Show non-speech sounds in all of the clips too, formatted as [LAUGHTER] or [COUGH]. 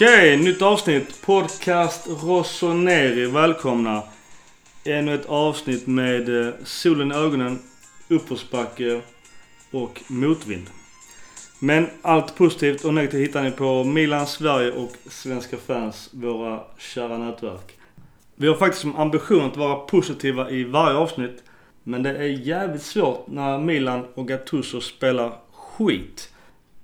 Okej, nytt avsnitt. Podcast Rossoneri. Välkomna. Ännu ett avsnitt med eh, solen i ögonen, uppförsbacke och motvind. Men allt positivt och negativt hittar ni på Milan Sverige och Svenska fans, våra kära nätverk. Vi har faktiskt som ambition att vara positiva i varje avsnitt. Men det är jävligt svårt när Milan och Gattuso spelar skit.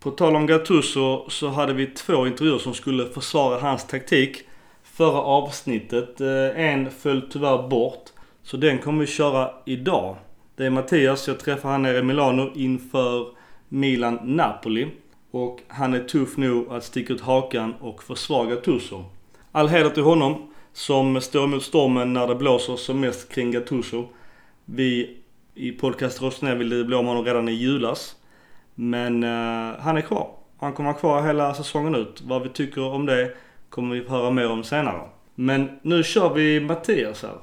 På tal om Gattuso så hade vi två intervjuer som skulle försvara hans taktik. Förra avsnittet. Eh, en föll tyvärr bort. Så den kommer vi köra idag. Det är Mattias. Jag träffar han nere i Milano inför Milan-Napoli. Och han är tuff nog att sticka ut hakan och försvara Gattuso. All heder till honom som står emot stormen när det blåser som mest kring Gattuso. Vi i podcast Rosner ville bli av med honom redan i julas. Men uh, han är kvar. Han kommer vara kvar hela säsongen ut. Vad vi tycker om det kommer vi höra mer om senare. Men nu kör vi Mattias här.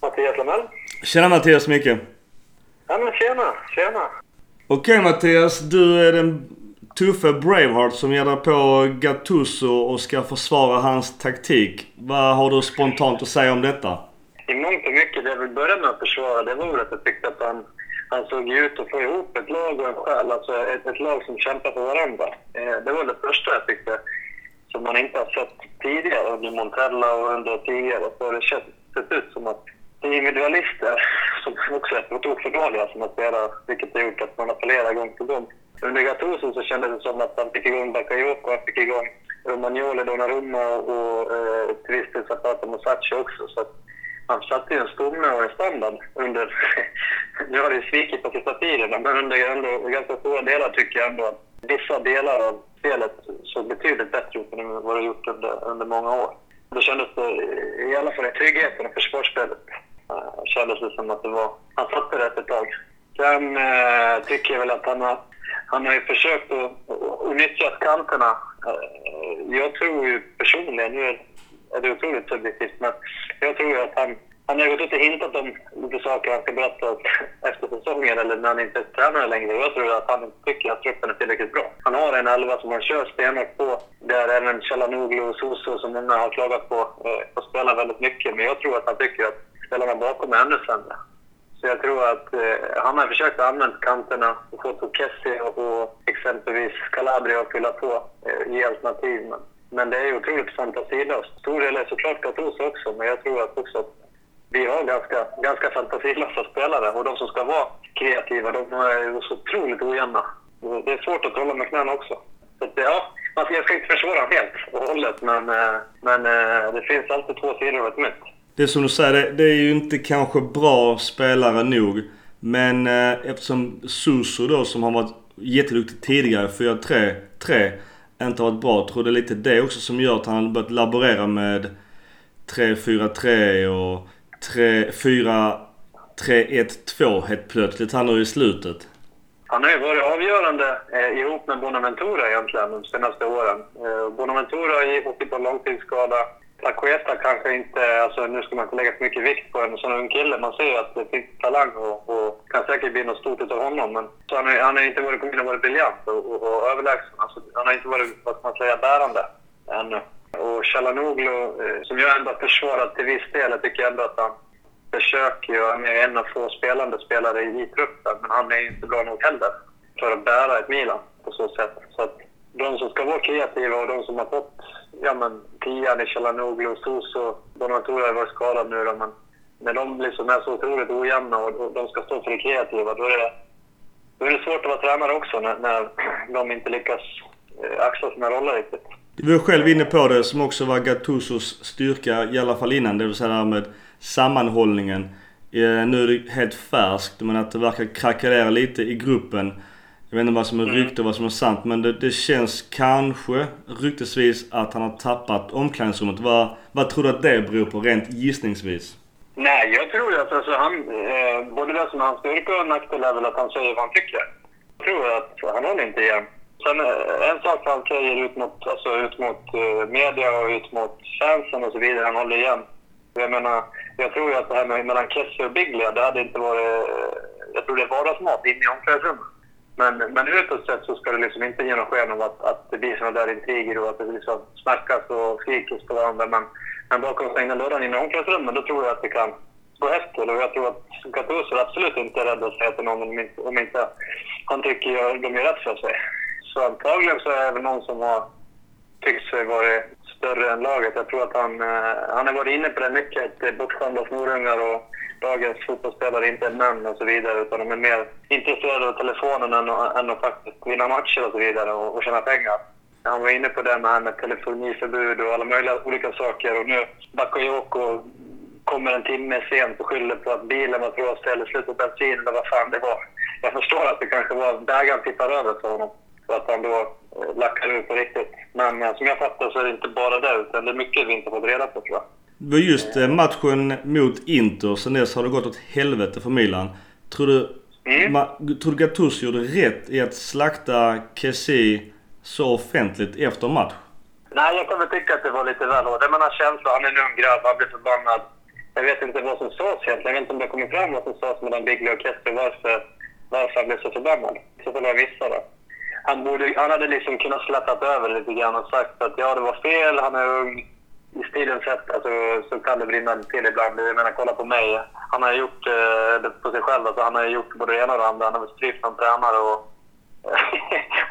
Mattias Lamell. Tjena Mattias Micke. Ja men tjena, tjena. Okej Mattias, du är den tuffe Braveheart som ger dig på Gattuso och ska försvara hans taktik. Vad har du spontant att säga om detta? I mångt och mycket, det jag vill börja med att försvara, det var väl att jag tyckte att han, han såg ut att få ihop ett lag och en själ. Alltså ett, ett lag som kämpar för varandra. Eh, det var det första jag tyckte, som man inte har sett tidigare under Montella och under tidigare. Så det känns, sett ut som att det är individualister som också är på tok för dåliga som att spela, vilket har gjort att man appellerar gång på gång. Under Gattuso så kändes det som att han fick igång Bakayoko, han fick igång Romagnoli, Donnarumma och eh, till viss del Zapata Musacci också. Så att han satte ju en stomme och en standard under... [LAUGHS] nu har det ju svikit på sista tiden, men under, ändå, ganska stora delar tycker jag ändå att vissa delar av spelet såg betydligt bättre ut än vad det gjort under, under många år. Då kändes det, i alla fall i tryggheten och försvarsspelet, uh, kändes det som att det var... Han satte rätt ett tag. Sen uh, tycker jag väl att han har, han har ju försökt att, att nyttja kanterna. Uh, jag tror ju personligen, nu är är det otroligt subjektivt. Men jag tror ju att han, han har gått ut och hintat om lite saker han ska berätta efter säsongen eller när han inte tränar längre. Jag tror att han tycker att truppen är tillräckligt bra. Han har en elva som han kör stenhårt på. Där även Chalanoglu och Soso, som många har klagat på, eh, har spelat väldigt mycket. Men jag tror att han tycker att spelarna bakom är ännu sämre. Så jag tror att eh, han har försökt använda kanterna och fått Kessie och, och exempelvis Calabria att fylla på, eh, ge alternativ. Men men det är ju otroligt fantasilöst. Stor del är såklart Gattuso också, men jag tror att också att vi har ganska, ganska fantasilösa spelare och de som ska vara kreativa, de är så otroligt ojämna. Det är svårt att hålla med knäna också. Så att, ja, jag ska inte försvara helt och hållet, men, eh, men eh, det finns alltid två sidor av ett mynt. Det är som du säger, det, det är ju inte kanske bra spelare nog. Men eh, eftersom Suso då som har varit jätteduktig tidigare, 4-3-3 inte varit bra. Jag tror det är lite det också som gör att han börjat laborera med 3-4-3 och 4-3-1-2 helt plötsligt Han är ju i slutet. Han har ju varit avgörande eh, ihop med Bonaventura egentligen de senaste åren. Eh, Bonaventura har åkt på långtidsskada. Lacueta kanske inte, alltså nu ska man inte lägga för mycket vikt på en sån ung kille. Man ser ju att det finns talang och, och kan säkert bli något stort av honom. Men så han, har, han har inte varit, kunnat varit briljant och, och, och överlägsen. Alltså, han har inte varit, vad ska man säga, bärande ännu. Och Chalanoglu, eh, som jag ändå försvarat till viss del, jag tycker ändå att han försöker ju, han är en av få spelande spelare i, i truppen, men han är inte bra nog heller för att bära ett Milan på så sätt. Så att de som ska vara kreativa och de som har fått ja, men, tian i Chalanoglu och Soso, Bonaventura har varit skadad nu då, men när de liksom är så otroligt ojämna och de ska stå för det kreativa, då är det, då är det svårt att vara tränare också när, när [CLEARS THROAT] de inte lyckas eh, axla sina roller riktigt. Du var själv inne på det som också var Gattusos styrka, i alla fall innan. Det vill säga det här med sammanhållningen. Eh, nu är det helt färskt, men att det verkar krackelera lite i gruppen. Jag vet inte vad som är mm. rykte och vad som är sant men det, det känns kanske ryktesvis att han har tappat omklädningsrummet. Vad, vad tror du att det beror på rent gissningsvis? Nej, jag tror att alltså, han, eh, både det som är hans styrka och nackdel är väl att han säger vad han tycker. Jag tror att han håller inte igen. Sen eh, en sak han säger ut mot, alltså, ut mot eh, media och ut mot fansen och så vidare, han håller igen. Jag menar, jag tror ju att det här med, mellan Kessler och Biglia, det hade inte varit... Jag tror det är vardagsmat inne i omklädningsrummet. Men, men utåt sett så ska det liksom inte ge någon sken av att, att det blir sådana där intriger och att det liksom snackas och skriks på varandra. Men, men bakom stängda dörrar inne i omklädningsrummet, då tror jag att det kan gå efter. till. Och jag tror att Gattuso absolut inte är rädd att säga till någon om inte, om inte han tycker att de gör rätt för sig. Så antagligen så är det någon som har tyckt sig vara större än laget. Jag tror att han, eh, han har varit inne på det mycket, bortskämda snorungar och dagens fotbollsspelare inte är män och så vidare. Utan de är mer intresserade av telefonen än, än att faktiskt vinna matcher och så vidare och, och tjäna pengar. Han var inne på det med, med telefoniförbud och alla möjliga olika saker. Och nu Bakayoko kommer en timme sent och skyller på att bilen var trasig eller slut på bensin eller vad fan det var. Jag förstår att det kanske var bägaren tippar över för honom och att han då eh, lackar ur på riktigt. Men eh, som jag fattar så är det inte bara det utan det är mycket vi inte fått reda på tror jag. Det var just eh, matchen mot Inter. Sen dess har det gått åt helvete för Milan. Tror du, Mm. ma, tror du Gattuso gjorde rätt i att slakta Kessie så offentligt efter match? Nej, jag kan väl tycka att det var lite väl hårt. Man har känsla, han är en ung grabb, han blir förbannad. Jag vet inte vad som sades egentligen. Jag vet inte om det kommer fram vad som sades mellan Bigley och Kessler varför, varför han blev så förbannad. Så får jag missa det. Han, borde, han hade liksom kunnat släppat över lite grann och sagt att ja, det var fel, han är ung. I stilen sett alltså, så kan det brinna till ibland. Jag menar, kolla på mig. Han har gjort eh, det på sig själv. Alltså, han har gjort både det ena och det andra. Han har väl strypt någon tränare och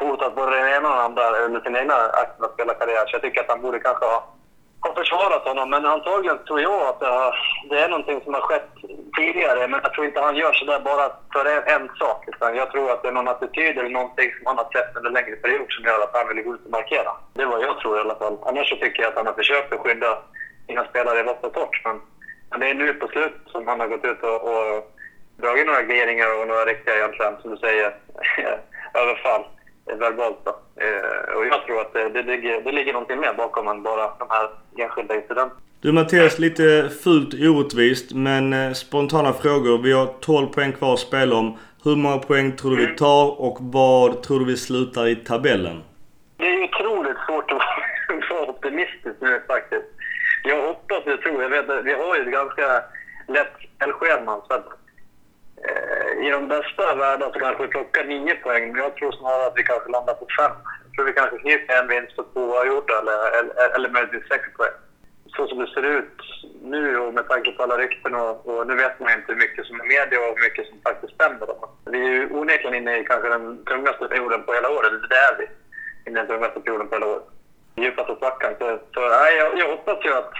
[LAUGHS] hotat både det ena och det andra under sin egna aktiva spelarkarriär. Så jag tycker att han borde kanske ha, har försvarat honom. Men antagligen tror jag att det, har, det är någonting som har skett tidigare. Men jag tror inte han gör sådär bara för en, en sak. Utan jag tror att det är någon attityd eller någonting som han har sett under en längre period som gör att han vill gå ut och markera. Det är vad jag tror i alla fall. Annars så tycker jag att han har försökt att skydda sina spelare i vått och torrt. Men, men det är nu på slutet som han har gått ut och, och dragit några glidningar och några riktiga egentligen, som du säger, [LAUGHS] överfall verbalt. Då. Eh, och jag tror att det, det, ligger, det ligger någonting mer bakom än bara de här enskilda incidenterna. Du Mattias, lite fult orättvist men eh, spontana frågor. Vi har 12 poäng kvar att spela om. Hur många poäng tror du vi tar och vad tror du vi slutar i tabellen? Det är otroligt svårt att [LAUGHS] vara optimistisk nu faktiskt. Jag hoppas, jag tror, jag vet vi har ju ett ganska lätt spelschema så att Eh, i de bästa världarna så kanske vi plockar nio poäng, men jag tror snarare att vi kanske landar på fem. Jag tror vi kanske kniper en vinst och två oavgjorda eller, eller, eller möjligtvis sex poäng. Så som det ser ut nu och med tanke på alla rykten och, och nu vet man ju inte hur mycket som är media och hur mycket som faktiskt stämmer. Vi är ju onekligen inne i kanske den tungaste perioden på hela året, det är vi. Inne i den tungaste perioden på hela året. Djupaste svackan. Så, så nej, jag, jag hoppas ju att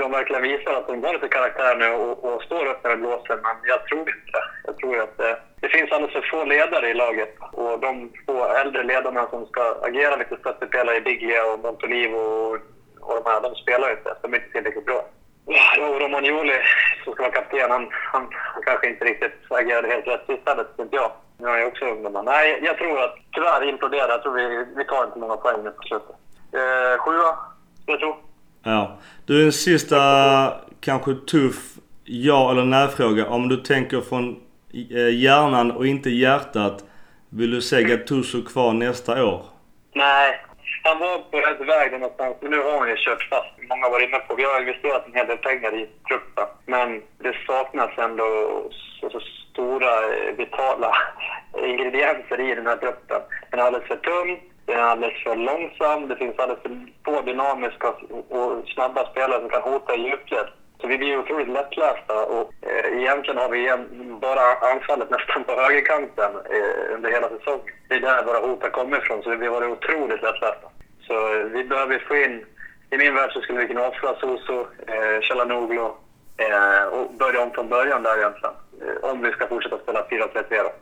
de verkligen visar att de har lite karaktär nu och, och står upp när det blåser, men jag tror inte det. Jag tror att det, det finns alldeles för få ledare i laget och de få äldre ledarna som ska agera lite stöttepelare i Biglia e och Montolivo och, och de här, de spelar inte. De är inte tillräckligt bra. Ja, och Romagnoli som ska vara kapten, han, han, han kanske inte riktigt agerade helt rätt sist heller, inte jag. Nu är jag också ungdomar. Nej, jag tror att tyvärr imploderar. Jag tror vi, vi tar inte många poäng nu på slutet. Eh, sjua, skulle jag tro. Ja. Du, en sista kanske tuff ja eller nej-fråga. Om du tänker från eh, hjärnan och inte hjärtat. Vill du se Gattuso kvar nästa år? Nej, han var på rätt väg där någonstans. Men nu har han ju kört fast. Många var inne på. Vi har investerat en hel del pengar i truppen. Men det saknas ändå så, så stora eh, vitala [LAUGHS] ingredienser i den här truppen. Den är alldeles för tung. Den är alldeles för långsam. Det finns alldeles för få dynamiska och snabba spelare som kan hota i djupled. Så vi blir otroligt lättlästa och eh, egentligen har vi bara anfallet nästan på högerkanten eh, under hela säsongen. Det är där våra hot har kommit ifrån, så vi har varit otroligt lättlästa. Så eh, vi behöver få in, i min värld så skulle vi kunna offra Soso, eh, Chalanoglu eh, och börja om från början där egentligen. Eh, om vi ska fortsätta spela 4-3-3 då.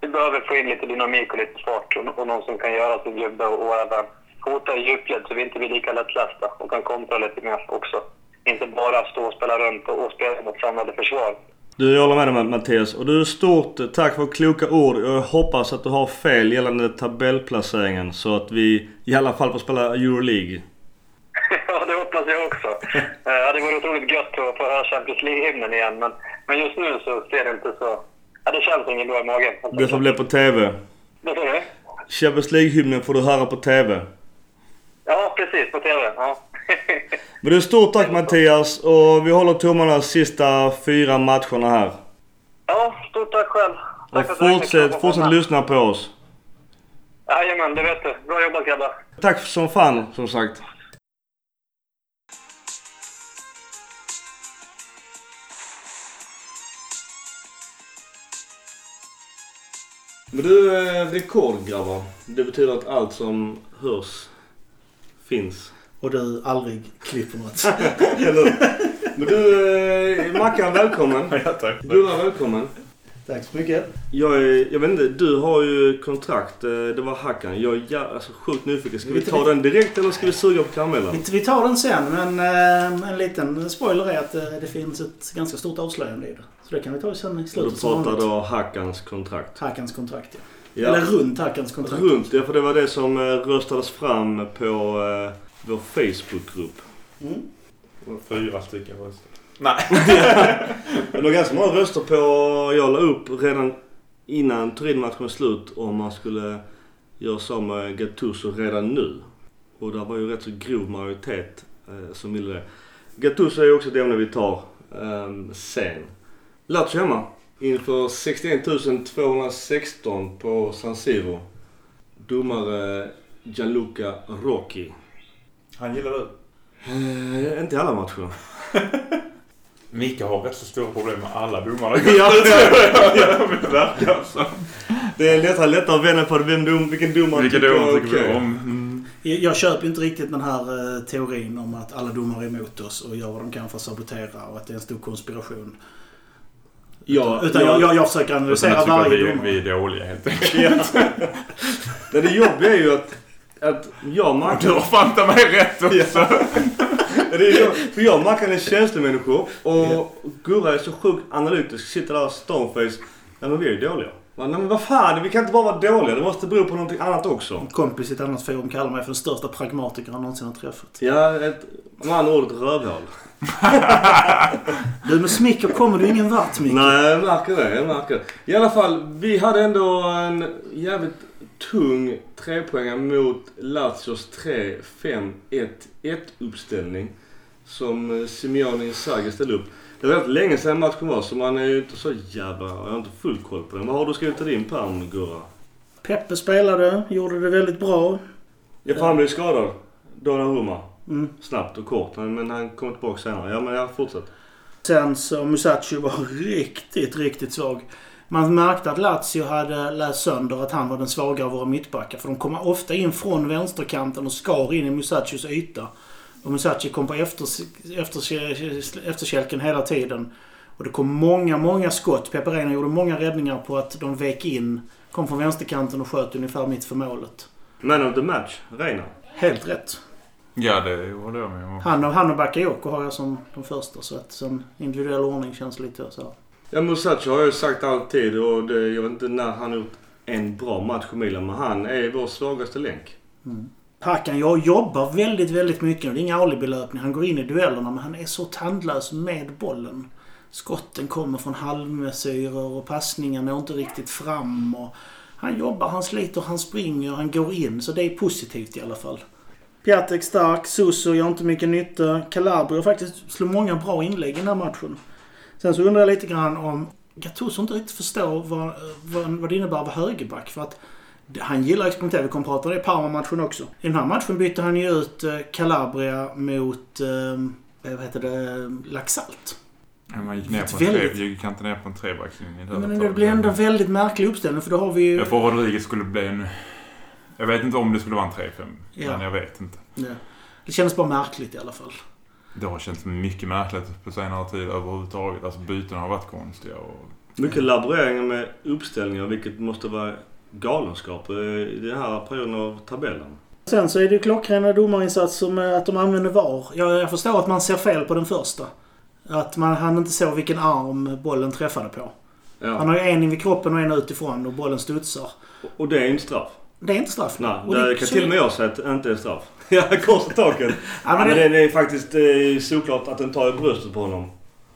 Vi behöver få in lite dynamik och lite fart och, och någon som kan göra sin gubbe och, och även hota i djupled så vi inte blir lika lättlästa och kan kontra lite mer också. Inte bara stå och spela runt och, och spela mot samlade försvar. Du, jag håller med dig Mattias. Och du, stort tack för kloka ord. Jag hoppas att du har fel gällande tabellplaceringen så att vi i alla fall får spela Euroleague. [LAUGHS] ja, det hoppas jag också. [LAUGHS] Eh, det vore otroligt gött att få höra Champions League-hymnen igen, men, men just nu så ser det inte så... Ja, det känns inget bra i magen. Det får bli på TV. Vad sa du? Champions League-hymnen får du höra på TV. Ja, precis. På TV. Ja. [LAUGHS] Men du, stort tack Mattias och vi håller tummarna sista fyra matcherna här. ja, stort tack själv. Och Tack fick fortsätt, fortsätt lyssna på oss. Jajamän, det vet du. Bra jobbat grabbar. Tack som fan, som sagt. Men du, eh, rekordgrabbar. Det betyder att allt som hörs finns. Och du aldrig klipper något. [LAUGHS] Eller? Men du, eh, Mackan välkommen. Ja, tack. Gurra välkommen. Tack så mycket. Jag, är, jag vet inte, du har ju kontrakt. eh, Det var Hackan. Jag är jä- alltså, sjukt nyfiken. Ska vi ta den direkt eller ska vi suga på karamellen? Vi, vi tar den sen, men eh, en liten spoiler är att eh, det finns ett ganska stort avslöjande i det. Så det kan vi ta sen i Du slutet som pratar då Hackans kontrakt. Hackans kontrakt, ja. Ja. Eller runt Hackans kontrakt. Runt, ja för det var det som eh, röstades fram på eh, vår Facebookgrupp. Mm. Fyra stycken röster. Nej. [LAUGHS] Det var ganska många röster på, jag la upp redan innan Turin-matchen var slut om man skulle göra så med Gattuso redan nu. Och där var ju rätt så grov majoritet eh, som ville det. Gattuso är ju också det ämne vi tar eh, sen. Lazio hemma inför 61 216 på San Siro. Domare Gianluca Rocchi. Han gillar du. Eh, inte i alla matcher. [LAUGHS] Micke har rätt så stora problem med alla domare. [LAUGHS] Ja, det verkar så. Det är lättare, lättare att vända på det, vem dom, vilken domare Vilka tycker domare tycker vi okej. om? Mm. Jag, jag köper inte riktigt den här eh, teorin om att alla domare är emot oss och gör vad de kan för att sabotera och att det är en stor konspiration. Ja, Utan ja, jag, jag, jag försöker analysera att varje vi, domare. vi är dåliga helt enkelt. Ja. [LAUGHS] Det jobbiga är ju att, att jag och Du har fan mig rätt också. Det är, för jag och Mackan är känslomänniskor och Gurra är så sjukt analytisk. Sitter där stoneface. Nej men vi är ju dåliga. Nej men vad fan, vi kan inte bara vara dåliga. Det måste bero på någonting annat också. En kompis i ett annat forum kallar mig för den största pragmatiker han någonsin har träffat. Ja, ett, med andra ord ett rövhål. [LAUGHS] Du med smicker kommer du ingen vart Micke. Nej, jag märker det. Jag märker det. I alla fall, vi hade ändå en jävligt tung trepoängare mot Lazios 3-5-1-1 uppställning. Som eh, Simeone Inzaghi ställde upp. Det var rätt länge sedan matchen var så man är ju inte så jävla... Jag har inte full koll på den. Vad har du skrivit i din pärm, Gurra? Peppe spelade, gjorde det väldigt bra. Ja, för han blev skadad. Donnarumma. Mm. Snabbt och kort. Men han kom tillbaka senare. Ja, men jag fortsätter. Sen så Musacho var [LAUGHS] riktigt, riktigt svag. Man märkte att Lazio hade läst sönder att han var den svaga av våra mittbackar. För de kom ofta in från vänsterkanten och skar in i Musachos yta. Och Musachi kom på efter, efter, efterkälken hela tiden. Och det kom många, många skott. Peperena gjorde många räddningar på att de vek in. Kom från vänsterkanten och sköt ungefär mitt för målet. Man of the match, Reina. Helt rätt. Ja, det håller jag med om. Han och, han och Bakayoko har jag som de första. Så att som individuell ordning känns lite så här. Ja, Musacho har jag ju sagt alltid och det, jag vet inte när han har gjort en bra match i Milan. Men han är vår svagaste länk. Mm. Hakan, jag jobbar väldigt, väldigt mycket. Det är inga alibilöpning. Han går in i duellerna men han är så tandlös med bollen. Skotten kommer från halvmesyrer och passningar når inte riktigt fram. Och han jobbar, han sliter, han springer, han går in. Så det är positivt i alla fall. Piatek stark, Suso gör inte mycket nytta. Calabria faktiskt slår många bra inlägg i den här matchen. Sen så undrar jag lite grann om Gattuso inte riktigt förstår vad, vad, vad det innebär att vara högerback. För att han gillar att experimentera. Vi kommer att prata om det i Parma-matchen också. I den här matchen bytte han ju ut eh, Calabria mot, eh, vad heter det, Laxalt. Ja, Man gick ner på en Väldigt- tre, gick inte ner på en trebackslinje. Men det blir ändå en väldigt märklig uppställning för då har vi ju... Jag får Rodriguez skulle bli en... Jag vet inte om det skulle vara en 3-5. Ja. Men jag vet inte. Ja. Det kändes bara märkligt i alla fall. Det har känts mycket märkligt på senare tid överhuvudtaget. Alltså bytena har varit konstiga och... Mycket laboreringar med uppställningar vilket måste vara galenskap i den här perioden av tabellen. Sen så är det ju klockrena domarinsatser med att de använder VAR. Jag, jag förstår att man ser fel på den första. Att man, han inte såg vilken arm bollen träffade på. Han Ja. har ju en in vid kroppen och en utifrån och bollen studsar. Och det är inte straff. Det är inte straff. Nej, Och det kan till och med jag säga att det inte är straff. [LAUGHS] Ja, kors i taket. Ja, men men det, det, det är faktiskt eh, såklart att den tar i bröstet på honom.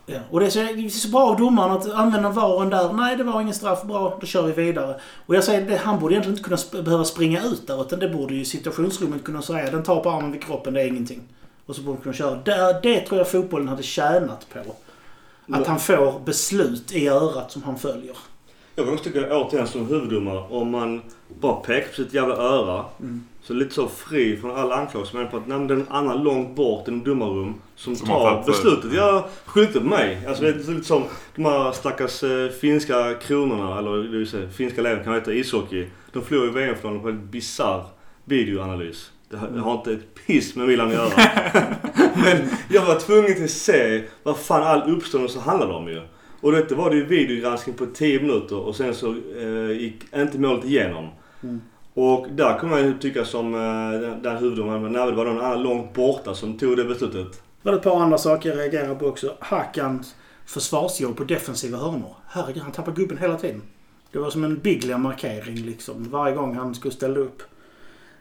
ja. Och det är, så, det är så bra av domaren att använda VARen där. Nej, det var ingen straff. Bra, då kör vi vidare. Och jag säger, det, han borde egentligen inte kunna sp- behöva springa ut där. Utan det borde ju situationsrummet kunna säga. Den tar på armen vid kroppen, det är ingenting. Och så borde de kunna köra. Det, det tror jag fotbollen hade tjänat på. Att han får beslut i örat som han följer. Jag kan också tycka återigen som huvuddomare, om man bara pekar på sitt jävla öra. Mm. Så lite så fri från alla anklagelser. Men på att nej, det är en annan långt bort i en domarrum som, Som har tar beslutet. Jag skyller inte på mig. Alltså det är lite som de här stackars eh, finska kronorna, eller det vill säga, finska elever kan heta ishockey. De förlorade i VM-finalen på en bisarr videoanalys. Det har, det har inte ett piss med Milan att göra. [LAUGHS] Men jag var tvungen till att se vad fan all uppståndelse handlade om ju. Och detta var det ju videogranskning på 10 minuter och sen så eh, gick inte målet igenom. Mm. Och där kommer man tycka som eh, den, den huvuddomaren, men det var någon annan långt borta som tog det beslutet. Det var ett par andra saker jag reagerade på också. Hakans försvarsjobb på defensiva hörnor. Herregud, han tappar gubben hela tiden. Det var som en Biglia-markering liksom. Varje gång han skulle ställa upp.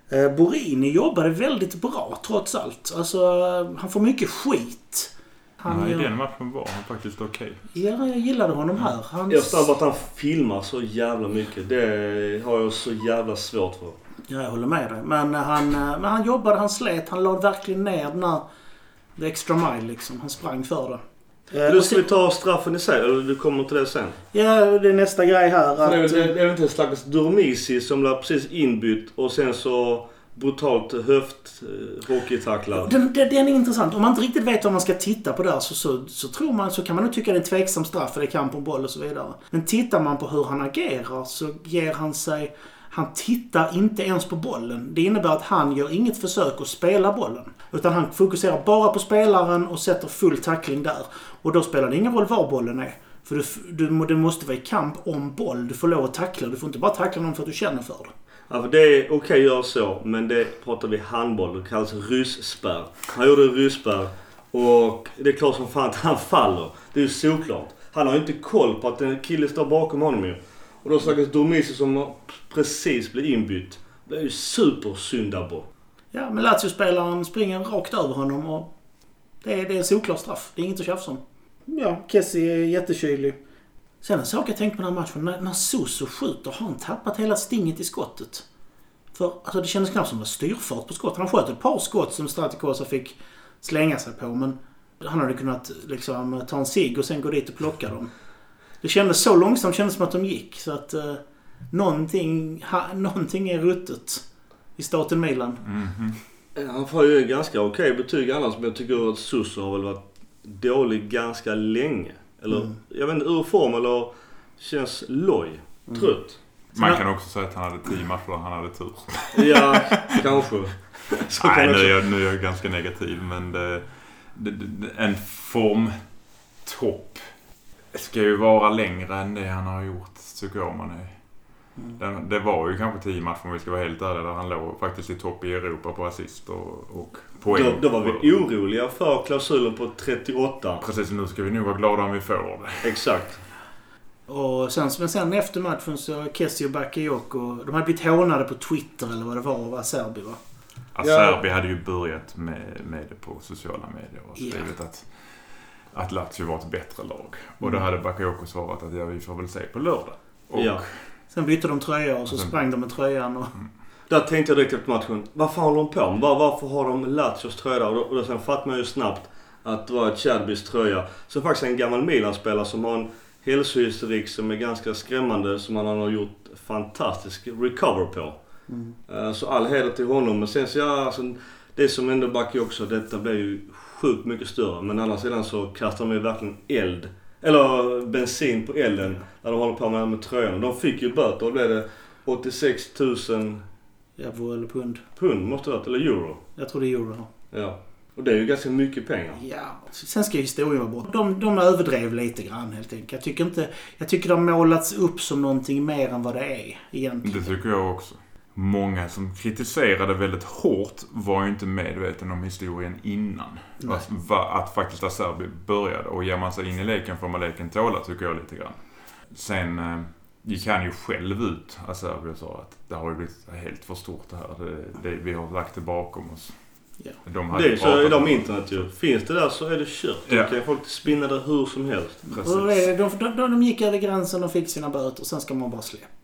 Eh, Borini jobbade väldigt bra trots allt. Alltså, eh, han får mycket skit. Han Nej, gör- den matchen var han faktiskt okej. Ja, jag gillade honom här. Han... Jag förstår att han filmar så jävla mycket. Det har jag så jävla svårt för. Ja, jag håller med dig. Men eh, han, eh, men han jobbade, han slet. Han lade verkligen ner den här the extra mile liksom. Han sprang för det. Eh, Nu och ska vi ta straffen i sig, eller du kommer till det sen. Ja, det är nästa grej här. För det, är- Att, det, det är inte en slags Durmisi som blev precis inbytt och sen så brutalt höft eh, hockeytacklad. Den, den, den är intressant. Om man inte riktigt vet vad man ska titta på där så, så, så, tror man, så kan man nog tycka det är en tveksam straff för det är kamp om boll och så vidare. Men tittar man på hur han agerar så ger han sig... Han tittar inte ens på bollen. Det innebär att han gör inget försök att spela bollen. Utan han fokuserar bara på spelaren och sätter full tackling där. Och då spelar det ingen roll var bollen är. För du, du, det måste vara i kamp om boll. Du får lov att tackla. Du får inte bara tackla någon för att du känner för det. Ja, för det är okej att göra så, men det pratar vi handboll. Det kallas rysspärr. Han gjorde rysspärr och det är klart som fan att han faller. Det är ju såklart. Han har ju inte koll på att en kille står bakom honom ju. Och då stackars Dormisi som precis blev inbytt. Det är ju supersyndabo. Ja, men Lazio-spelaren springer rakt över honom och det är, det är en solklar straff. Det är inget att tjafsa om. Ja, Kessie är jättekylig. Sen en sak jag tänkte på den här matchen. När, när Suso skjuter har han tappat hela stinget i skottet. För alltså, det kändes knappt som det var styrfart på skottet. Han sköt ett par skott som Stratikosa fick slänga sig på men han hade kunnat liksom ta en cigg och sen gå dit och plocka dem. Det kändes så långsamt, kändes som att de gick. Så att eh, någonting, ha, någonting är ruttet i staten Milan. Mhm. Han får ju ganska okej betyg annars, men jag tycker att Suso har väl varit dålig ganska länge. Eller, Mm. jag vet inte, ur form eller känns loj. Trött. Man kan också säga att han hade tio matcher och han hade tur. Ja, [LAUGHS] kanske. Så kan Nej, det nu också- är, jag, nu är jag ganska negativ men det, det, det, en formtopp ska ju vara längre än det han har gjort, tycker jag man är. Den, det var ju kanske tio matcher om vi ska vara helt ärliga där han låg faktiskt i topp i Europa på assist och, och poäng. Då, då var vi oroliga för klausulen på 38. Precis, nu ska vi nog vara glada om vi får det. Exakt. Och sen, men sen efter matchen så Kessie och Bakayoko, de hade blivit hånade på Twitter eller vad det var av Acerbi va? Acerbi hade ju börjat med, med det på sociala medier och Ja. skrivit att, att Lazio var ett bättre lag. Och då hade Bakayoko svarat att ja, vi får väl se på lördag. Och Ja. Sen bytte de tröja och så sen- sprang de med tröjan och... Där tänkte jag direkt efter matchen. Vad fan håller de på med? Var, varför har de Lazios tröja där? Och då, och då sen fattar man ju snabbt att det var ett Chadbys tröja. Som faktiskt är en gammal Milan-spelare som har en hälsohistorik som är ganska skrämmande. Som han har gjort fantastisk recover på. Mm. Eh, Så all heder till honom. Men sen så ja, alltså, det som ändå backar också. Detta blev ju sjukt mycket större. Men å andra sidan så kastar de ju verkligen eld. Eller bensin på elden. När de håller på med, med tröjan. De fick ju böter. Då blev det 86 000 Euro eller pund. pund måste det varit. Eller euro. Jag tror det är euro. Ja. Och det är ju ganska mycket pengar. Ja, sen ska historien vara bort. De, de överdrev lite grann helt enkelt. Jag tycker inte... Jag tycker de har målats upp som någonting mer än vad det är egentligen. Det tycker jag också. Många som kritiserade väldigt hårt var ju inte medveten om historien innan. Nej. Att, faktiskt Acerbi började. Och ger man sig in i leken får man leken tåla, tycker jag lite grann. Sen eh, gick han ju själv ut, Acerbi, och sa att det har ju blivit helt för stort det här. Det, det, vi har lagt det bakom oss. Ja. De Det är så idag med internet ju. Finns det där så är det kört. Ja. kan folk spinna det hur som helst. Precis. De, de, de, de gick över gränsen och fick sina böter. Sen ska man bara släppa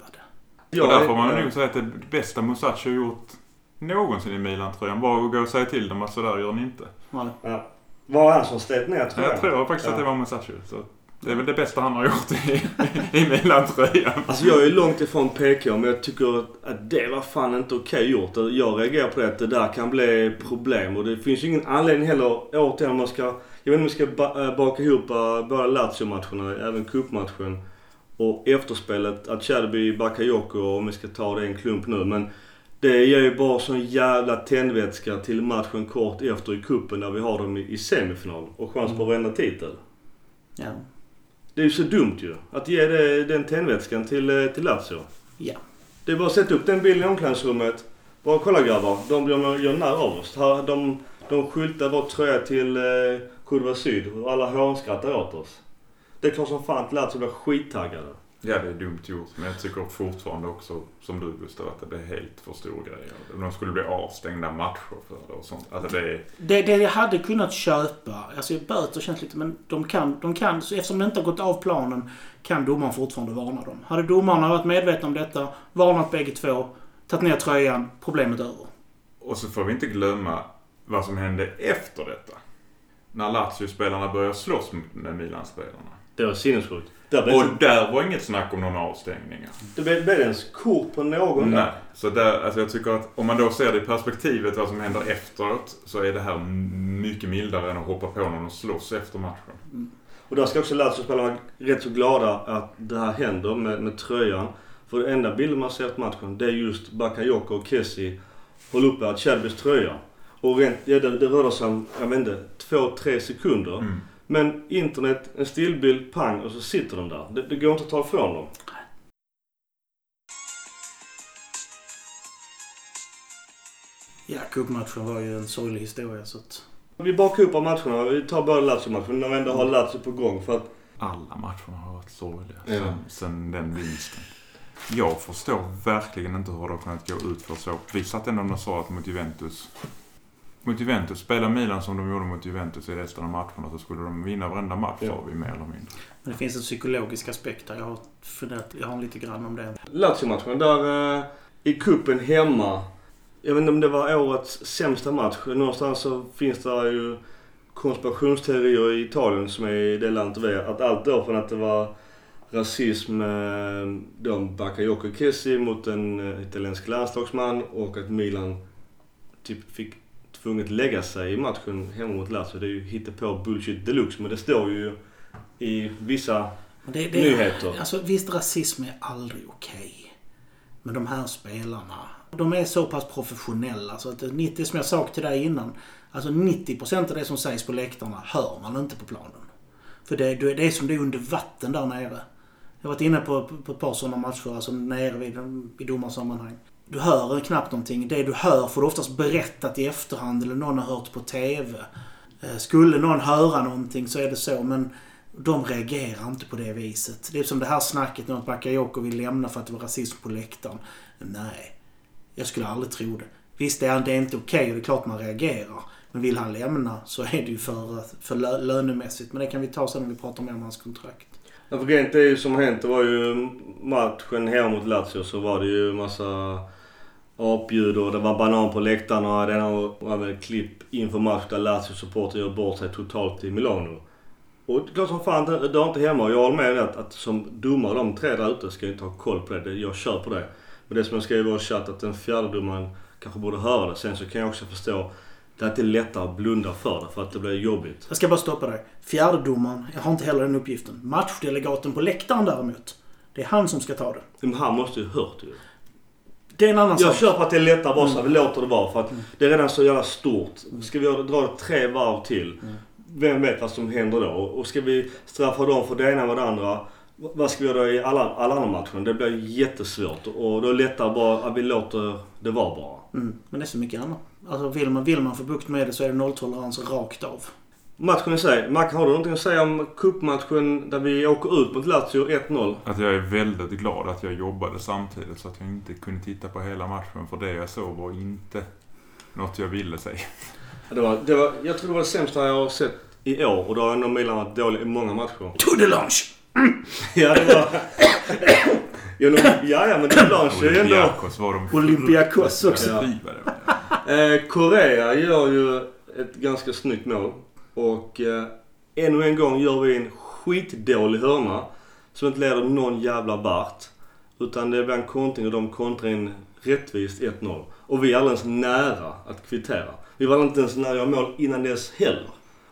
det. och där får man nog säga att det bästa Musashi har gjort någonsin i Milan-tröjan var att gå och säga till dem att sådär gör ni inte. Ja. Ja. Var han som slet ner tröjan? Jag tror faktiskt Ja. att det var Musashi. Så Det är väl det bästa han har gjort i, i Milan-tröjan. Alltså jag är långt ifrån PK men jag tycker att det var fan inte okej gjort. Jag reagerar på det att det där kan bli problem och det finns ju ingen anledning heller återigen om man ska... Jag vet inte om vi ska äh, baka ihop äh, båda Lazio-matcherna, även cupmatchen och efterspelet. Att Cherby, Bakayoko om vi ska ta det en klump nu men det ger ju bara sån jävla tändvätska till matchen kort efter i kuppen där vi har dem i, semifinal och chans på vända titel. Ja. Det är ju så dumt ju. Att ge det, den tändvätskan till, eh, till Lazio. Ja. Det är bara att sätta upp den bilden i omklädningsrummet. Bara kolla grabbar, de gör, narr av oss. De, de skyltar vår tröja till eh, Kurva Syd och alla hånskrattar åt oss. Det är klart som fan att Lazio blir skittaggade. Ja, det är dumt gjort. Men jag tycker fortfarande också, som du Gustav, att det är helt för stor grej. De skulle bli avstängda matcher för det och sånt. Alltså det är... Det, det jag hade kunnat köpa, alltså böter känns lite, men de kan, de kan, så eftersom det inte har gått av planen, kan domaren fortfarande varna dem. Hade domarna varit medvetna om detta, varnat bägge två, tagit ner tröjan, problemet över. Och så får vi inte glömma vad som hände efter detta. När Lazio-spelarna började slåss med Milan-spelarna. Det var sinnessjukt. Och där var inget snack om någon avstängningar. det blev, blev ens kort på någon Nej. där? Så där, alltså jag tycker att om man då ser det i perspektivet vad som händer efteråt så är det här mycket mildare än att hoppa på någon och slåss efter matchen. Och där ska också Lazio-spelarna vara rätt så glada att det här händer med, med tröjan. För det enda bilden man ser på matchen det är just Bakayoko och Kessie håller uppe Acherbis tröja. Och rent, ja, det, det rör sig om, jag vet inte, två, tre sekunder. Mm. Men internet, en stillbild, pang och så sitter de där. Det, det går inte att ta ifrån dem. Ja, cupmatchen var ju en sorglig historia så att... Vi bakar upp av matcherna. Vi tar bara Lazio-matchen när vi ändå har Lazio på gång. För att Alla matcherna har varit sorgliga Ja. sen, sen den vinsten. Jag förstår verkligen inte hur det har kunnat gå ut för så. Vi satt ändå och sa att mot Juventus mot Juventus, spelar Milan som de gjorde mot Juventus i resten av matcherna så skulle de vinna varenda match Ja. sa vi mer eller mindre. Men det finns en psykologisk aspekt där. Jag har funderat, jag har lite grann om det. Lazio-matchen där eh, i kuppen hemma. Jag vet inte om det var årets sämsta match. Någonstans så finns det ju konspirationsteorier i Italien som är i det landet vi är. Att allt då från att det var rasism, eh, de Bakayoko Kessi mot en eh, italiensk landslagsman och att Milan typ fick tvunget lägga sig i matchen hemma mot Lazio. Det är ju hittepå bullshit deluxe men det står ju i vissa det, det nyheter. Alltså visst, rasism är aldrig okej. Men de här spelarna, de är så pass professionella så att det, 90, som jag sa till dig innan, alltså 90% av det som sägs på läktarna hör man inte på planen. För det, det är som det är under vatten där nere. Jag har varit inne på, på ett par sådana matcher, alltså nere vid, i domarsammanhang. Du hör knappt någonting. Det du hör får du oftast berättat i efterhand eller någon har hört på TV. Eh, skulle någon höra någonting så är det så, men de reagerar inte på det viset. Det är som det här snacket om att Bakayoko vill lämna för att det var rasism på läktaren. Nej, jag skulle aldrig tro det. Visst, det är, det inte okej och det är klart man reagerar. Men vill han lämna så är det ju för, för lö, lönemässigt. Men det kan vi ta sen när vi pratar mer om hans kontrakt. Ja, för rent det är ju som hänt. Det var ju matchen hemma mot Lazio så var det ju massa apljud och det var banan på läktarna och det var väl klipp inför match där Lazio supporter gör bort sig totalt i Milano. Och det är klart som fan det, det har inte hemma och jag håller med dig att, att som domare de tre där ute ska inte ha koll på det. det. Jag kör på det. Men det som jag skrev i vår chatt att den fjärde domaren kanske borde höra det. Sen så kan jag också förstå det är inte lättare att blunda för det för att det blir jobbigt. Jag ska bara stoppa dig. Fjärdedomaren, jag har inte heller den uppgiften. Matchdelegaten på läktaren däremot. Det är han som ska ta det. Men han måste ju hört ju. Det är en annan Jag sak. kör på att det är lättare bara så här, vi låter det vara. För att det är redan så jävla stort. Ska vi dra det tre varv till. Vem vet vad som händer då? Och ska vi straffa dem för det ena och det andra. Vad ska vi göra i alla, alla andra matcher? Det blir jättesvårt. Och då är det lättare bara att vi låter det vara bara. Mm, men det är så mycket annat. Alltså vill man, vill man få bukt med det så är det nolltolerans rakt av. Matchen i sig. Mackan, har du någonting att säga om cupmatchen där vi åker ut mot Lazio 1-0? Att jag är väldigt glad att jag jobbade samtidigt så att jag inte kunde titta på hela matchen för det jag såg var inte något jag ville säga. Det var, det var, jag tror det var det sämsta jag har sett i år. Och då har ändå Milan varit dålig i många matcher. To the lunch! Ja, det var... ja, ja, ja, men det Blanche är ju ändå... Olympiakos var de Olympiakos också. Ja. Eh, Korea gör ju ett ganska snyggt mål. Och eh, ännu en gång gör vi en skitdålig hörna som inte leder någon jävla vart. Utan det blir en kontring och de kontrar in rättvist 1-0. Och vi är alldeles nära att kvittera. Vi var inte ens nära att göra mål innan dess heller.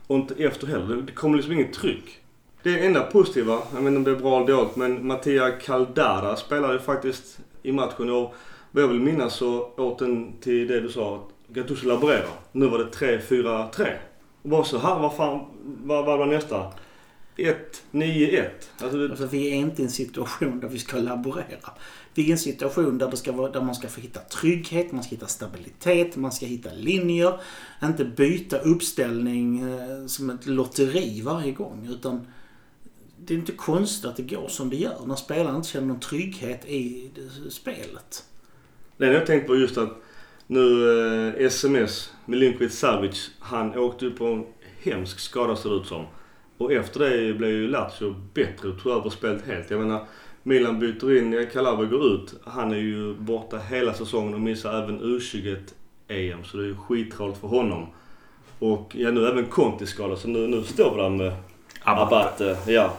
Och inte efter heller. Det- kom kommer liksom inget tryck. Det enda positiva, jag vet inte om det är bra eller dåligt, men Mattia Caldara spelade ju faktiskt i matchen. Och vad jag vill minnas så åt den till det du sa, att Gattuso laborerar. Nu var det 3-4-3. Och bara så här, vad fan, vad, vad var nästa? 1-9-1. Alltså, Alltså, vi är inte i en situation där vi ska laborera. Vi är i en situation där, det ska vara, där man ska få hitta trygghet, man ska hitta stabilitet, man ska hitta linjer. Inte byta uppställning eh, som ett lotteri varje gång. Utan det är inte konstigt att det går som det gör när spelarna inte känner någon trygghet i spelet. Det jag tänkt på just att nu eh, SMS, Milinkovic Savic, han åkte upp på en hemsk skada ser det ut som. Och efter det blev ju Lazio bättre och tog över spelet helt. Jag menar, Milan byter in, ja, Calabria går ut. Han är ju borta hela säsongen och missar även U21 EM. Så det är ju skittråkigt för honom. Och ja, nu även Conti skadad så nu, nu står vi där med Abate. Ja.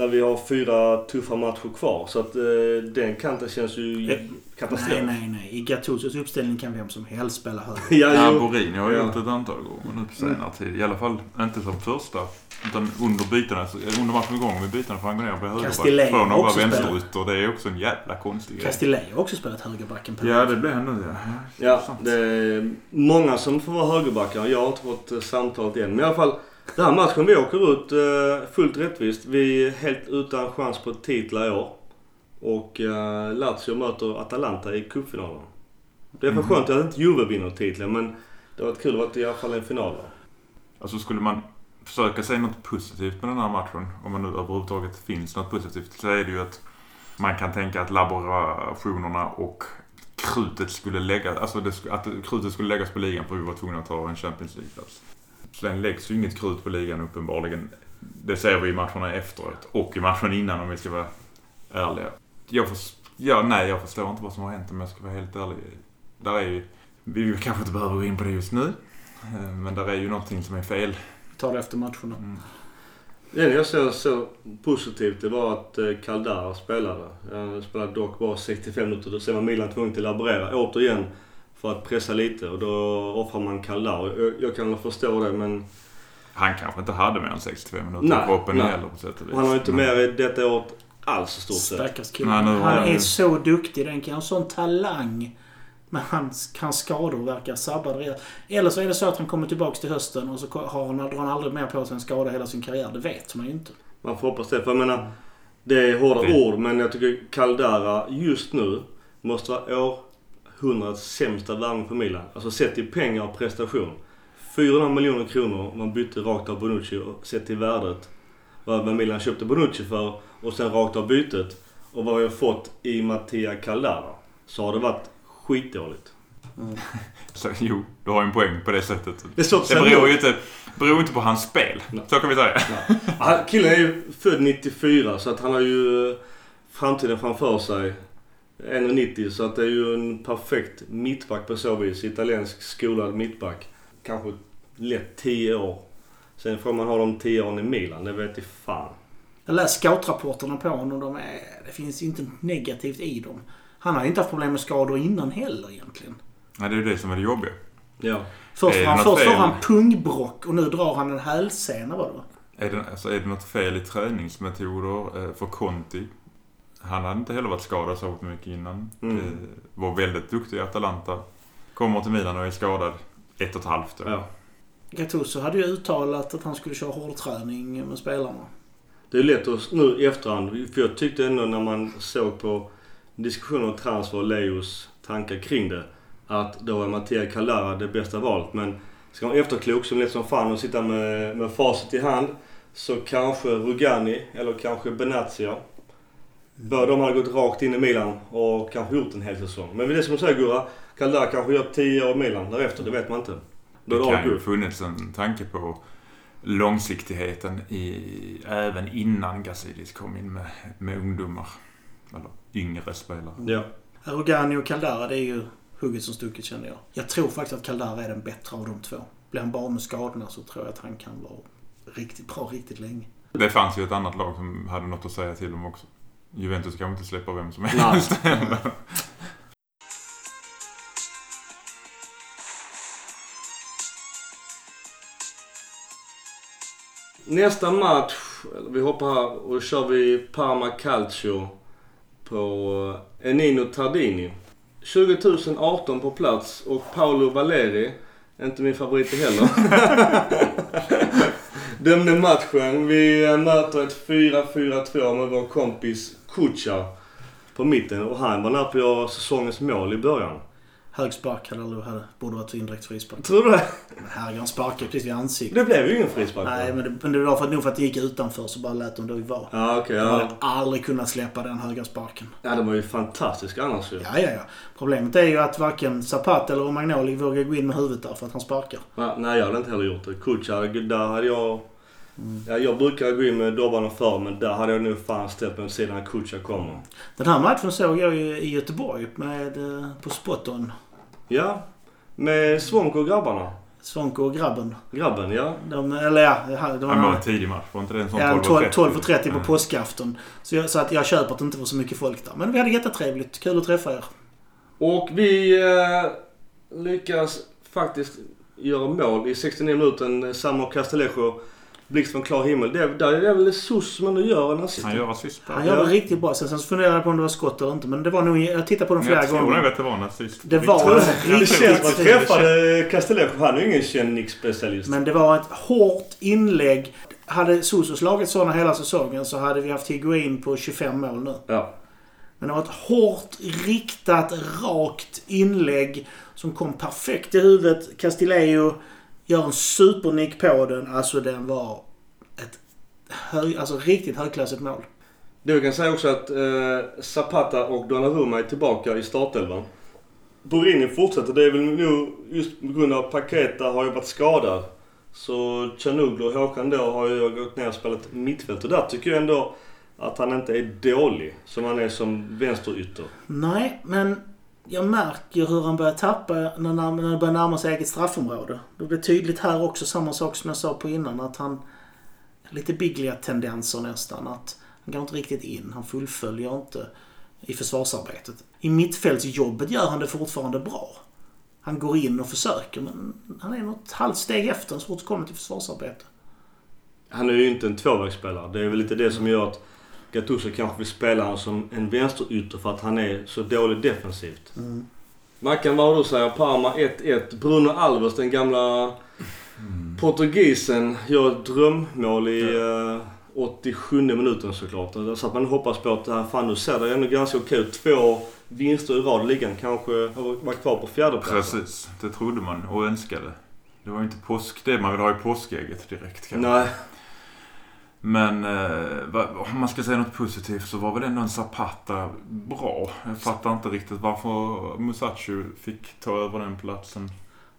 När vi har fyra tuffa matcher kvar. Så att eh, den kanten känns ju Ja. katastrof. Nej, nej, nej. I Gattusos uppställning kan vem som helst spela höger. Ja, Ja. Borini har Ja. gjort ett antal gånger nu på senare tid. I alla fall inte som första. Utan under bytena, under matchen igång med bytena får han gå ner och bli högerback. Från spelat. vänsterytter. Det är också en jävla konstig grej. Castillejo har också spelat högerbacken på Ja, det blir ändå det. Ja, sant. det är många som får vara högerbackar. Jag har inte fått eh, samtalet än. Men i alla fall, den här matchen vi åker ut eh, fullt rättvist. Vi är helt utan chans på titlar i år. Och eh, Lazio möter Atalanta i cupfinalen. Det är för Mhm. skönt att inte Juve vinner titeln men det har varit kul att i alla fall en final. Alltså skulle man försöka säga något positivt med den här matchen, om man nu överhuvudtaget finns något positivt, så är det ju att man kan tänka att laborationerna och krutet skulle läggas, alltså det, att krutet skulle läggas på ligan för att vi var tvungna att ta en Champions League-plats. Sen läggs ju inget krut på ligan uppenbarligen. Det ser vi i matcherna efteråt och i matchen innan om vi ska vara ärliga. Jag, förs- ja, nej, jag förstår inte vad som har hänt om jag ska vara helt ärlig. Där är ju, vi kanske inte behöver gå in på det just nu. eh, Men där är ju någonting som är fel. Ta det efter matcherna. Mm. Det jag såg så positivt det var att eh, Caldara spelade. Han spelade dock bara 65 minuter. Då ser man Milan tvungen till att laborera återigen för att pressa lite och då offrar man Caldara. Jag, jag kan förstå det men Han kanske inte hade mer än 65 minuter Nej, i kroppen nej. heller på sätt och vis. han har inte med i detta året alls i stort sett. Stackars kille. Han är så duktig den. Han har sån talang. Men hans, hans skador verkar sabba det rejält. Eller så är det så att han kommer tillbaks till hösten och så har han, drar han aldrig mer på sig en skada hela sin karriär. Det vet man ju inte. Man får hoppas det. För jag menar, det är hårda Det- ord men jag tycker Caldara just nu måste vara århundradets sämsta värvning för Milan. Alltså sett i pengar och prestation. 400 miljoner kronor man bytte rakt av Bonucci och sett till värdet. Vad Milan köpte Bonucci för och sen rakt av bytet. Och vad vi har fått i Mattia Caldara. Så har det varit skitdåligt. [LAUGHS] Så, jo, du har ju en poäng på det sättet. Det att Det beror ju inte, beror inte på hans spel. Nej. Så kan vi säga. Han- Killen är ju född 94 så att han har ju framtiden framför sig. 1,90 så att det är ju en perfekt mittback på så vis. Italiensk skolad mittback. Kanske lätt 10 år. Sen får man ha de 10 åren i Milan, det vet i fan. Jag läste scoutrapporterna på honom. De är, det finns inte negativt i dem. Han har ju inte haft problem med skador innan heller egentligen. Nej, det är ju det som är det jobbiga. Ja. Först, det han, först får han pungbrock och nu drar han en hälsena var det va? Är det, alltså, är det något fel i träningsmetoder eh, för Conti? Han hade inte heller varit skadad så mycket innan. Mm. Eh, var väldigt duktig i Atalanta. Kommer till Milan och är skadad ett och ett halvt år. ja. Gattuso hade ju uttalat att han skulle köra hårdträning med spelarna. Det är lätt att nu i efterhand, för jag tyckte ändå när man såg på diskussionen om transfer och Leos tankar kring det, att då är Mattia Caldara det bästa valet. Men ska man vara efterklok som lätt som fan och sitta med, med facit i hand, så kanske Rugani eller kanske Benazia. De hade gått rakt in i Milan och kanske gjort en hel säsong. Men det är som du säger Gurra, Caldara kanske gör 10 år i Milan därefter, det vet man inte. Då Det kan ju funnits en tanke på långsiktigheten i, även innan Gazidis kom in med, med ungdomar. Eller yngre spelare. Ja. Rugani och Caldara, det är ju hugget som stucket känner jag. Jag tror faktiskt att Caldara är den bättre av de två. Blir han bara med skadorna så tror jag att han kan vara riktigt bra riktigt länge. Det fanns ju ett annat lag som hade något att säga till om också. Juventus kan inte släppa vem som helst. [LAUGHS] Nästa match, vi hoppar här och då kör vi Parma Calcio på eh, Enino Tardini. 20 018 på plats och Paolo Valeri, inte min favorit heller, [LAUGHS] dömde matchen. Vi möter ett 4-4-2 med vår kompis Kucha på mitten och han var nära på att göra säsongens mål i början. Hög spark hade aldrig hade, borde varit indirekt frispark. Tror du det? Herregud, han sparkade precis vid ansiktet. Det blev ju ingen frispark. Nej, men det, men det var för, nog för att det gick utanför så bara lät de då vara. Ja, okej. Jag hade ja. aldrig kunnat släppa den höga sparken. ja, det var ju fantastiskt annars ju. Ja, ja, ja. Problemet är ju att varken Zapata eller Romagnoli vågar gå in med huvudet där för att han sparkar. Ja, nej, jag hade inte heller gjort det. Kucha, där hade jag... Ja, jag brukar gå in med dobbarna för men där hade jag nog fan ställt mig åt sidan när Kucha kommer. Den här matchen såg jag ju i Göteborg med, eh, på Spot-On. Ja, med Svonko och grabbarna. Svonko och grabben. Grabben, ja. De, eller ja, det Det var var en tidig match. Var inte det en sån Ja, 12 12.30? 12.30 på Mm. påskafton. Så, jag, så att jag köper att det inte var så mycket folk där. Men vi hade jättetrevligt. Kul att träffa er. Och vi eh, lyckas faktiskt göra mål i 69 minuter. Samo Castellejo, blixt från klar himmel. Det, där är det väl SOS som ändå gör en assist. Han gör assist. Han gör det riktigt bra. Sen, sen så funderade jag på om det var skott eller inte. Men det var nog... Jag tittade på den Men flera jag tror nog gånger. att det var en assist. Det var Det riktigt känns som att fin- träffade Castellejo. Han är ju ingen känd nickspecialist. Men det var ett hårt inlägg. Hade Soso slagit sådana hela säsongen så hade vi haft Higuain på 25 mål nu. Ja. Men det var ett hårt, riktat, rakt inlägg som kom perfekt i huvudet. Castillejo gör en supernick på den. Alltså den var ett hög, alltså riktigt högklassigt mål. Vi kan säga också att eh, Zapata och Donnarumma är tillbaka i startelvan. Borini fortsätter. Det är väl nog just på grund av Paketa har ju varit skadad. Så Canuglu och Håkan då har ju gått ner och spelat mittfält. Och där tycker jag ändå att han inte är dålig som han är som vänsterytter. Nej, men jag märker hur han börjar tappa när, när, det börjar närma sig eget straffområde. Det blir tydligt här också, samma sak som jag sa på innan, att han... Lite biggliga tendenser nästan. Att han går inte riktigt in, han fullföljer inte i försvarsarbetet. I mittfältsjobbet gör han det fortfarande bra. Han går in och försöker, men han är något halvt steg efter så fort det kommer till försvarsarbete. Han är ju inte en tvåvägsspelare. Det är väl lite det som gör att Gattuso kanske vill spela honom som en vänsterytter för att han är så dålig defensivt. Mackan, vad har du säger? Parma 1-1. Bruno Alves, den gamla portugisen, gör ett drömmål i eh, 87 minuten såklart. Så att man hoppas på att fan nu ser det ändå ganska okej ut. Två vinster i rad ligan kanske har varit kvar på fjärdeplatsen. Precis, det trodde man och önskade. Det var ju inte påsk, det man vill ha i påskägget direkt kanske. Nej. Men eh, om man ska säga något positivt så var väl ändå en Zapata bra. Jag fattar inte riktigt varför Musacho fick ta över den platsen.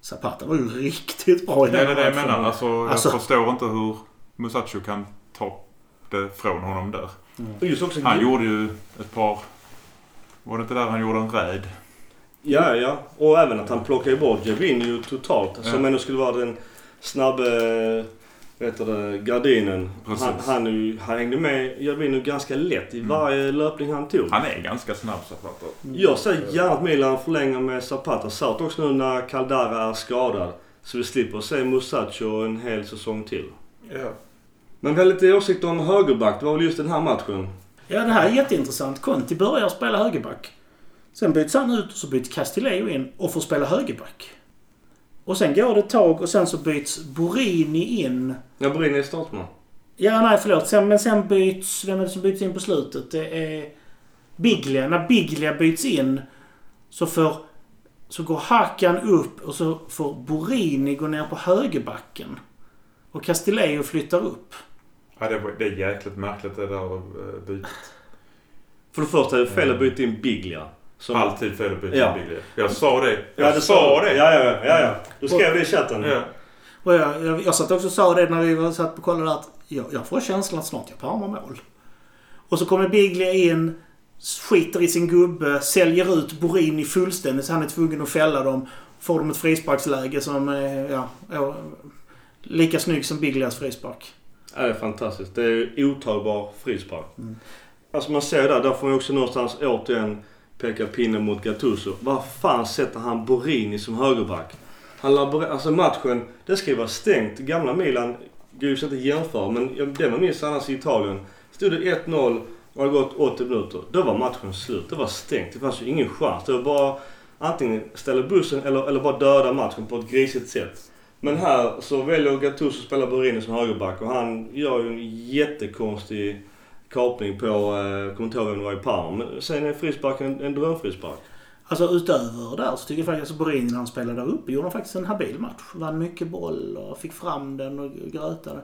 Zapata var ju riktigt bra i Det är den det jag menar. Alltså, jag Alltså- förstår inte hur Musacho kan ta det från honom där. Också Han gjorde ju ett par... Var det inte där han gjorde en räd? Ja, ja. Och även att han plockade bort Gervinho totalt. Ja. Som ändå skulle vara den snabbe, heter det, gardinen. Precis. Han, han, ju- han hängde med Gervinho ganska lätt i Mm. varje löpning han tog. Han är ganska snabb Zapata. Jag ser gärna att Milan förlänger med Zapata. Särskilt också nu när Caldara är skadad. Så vi slipper se Musacho en hel säsong till. Ja. Men vi har lite åsikter om högerback. Det var väl just den här matchen. Ja, det här är jätteintressant. Conti börjar spela högerback. Sen byts han ut och så byts Castillejo in och får spela högerback. Och sen går det ett tag och sen så byts Borini in. Jag brinner i startman. Ja, nej förlåt. Sen, men sen byts... Vem är det som byts in på slutet? Det är Biglia. När Biglia byts in så får... Så går Hakan upp och så får Borini gå ner på högerbacken. Och Castillejo flyttar upp. Ja, det, var, det är jäkligt märkligt det där eh, bytet. För det första är det fel att byta in Biglia. Som- Alltid fel att byta Ja. Biglia. Jag sa det. Jag Ja, det sa det. Ja, ja, ja. ja. Du skrev det i chatten. Ja. Och jag, jag, jag satt också och sa det när vi var satt på kollade att jag, jag får känslan att snart jag Parma mål. Och så kommer Biglia in, skiter i sin gubbe, säljer ut Borini fullständigt så han är tvungen att fälla dem. Får de ett frisparksläge som är ja, ja, lika snygg som Biglias frispark. Ja, det är fantastiskt. Det är otagbar frispark. Mm. Alltså man ser där, där får man också någonstans återigen pekar pinnen mot Gattuso. Var fan sätter han Borini som högerback? Han laborerar, alltså matchen, det ska ju vara stängt. Gamla Milan går ju inte att jämföra men det man minns annars i Italien. Stod det 1-0 och det har gått 80 minuter. Då var matchen slut. Det var stängt. Det fanns ju ingen chans. Det var bara antingen ställa bussen eller, eller bara döda matchen på ett grisigt sätt. Men här så väljer Gattuso att spela Borini som högerback och han gör ju en jättekonstig kapning på, eh, kommer inte ihåg vem det var i Parma. Men sen är frisparken en, en drömfrispark. Alltså utöver där så tycker jag faktiskt att Borini när han spelade där uppe gjorde han faktiskt en habil match. Vann mycket boll och fick fram den och grötade.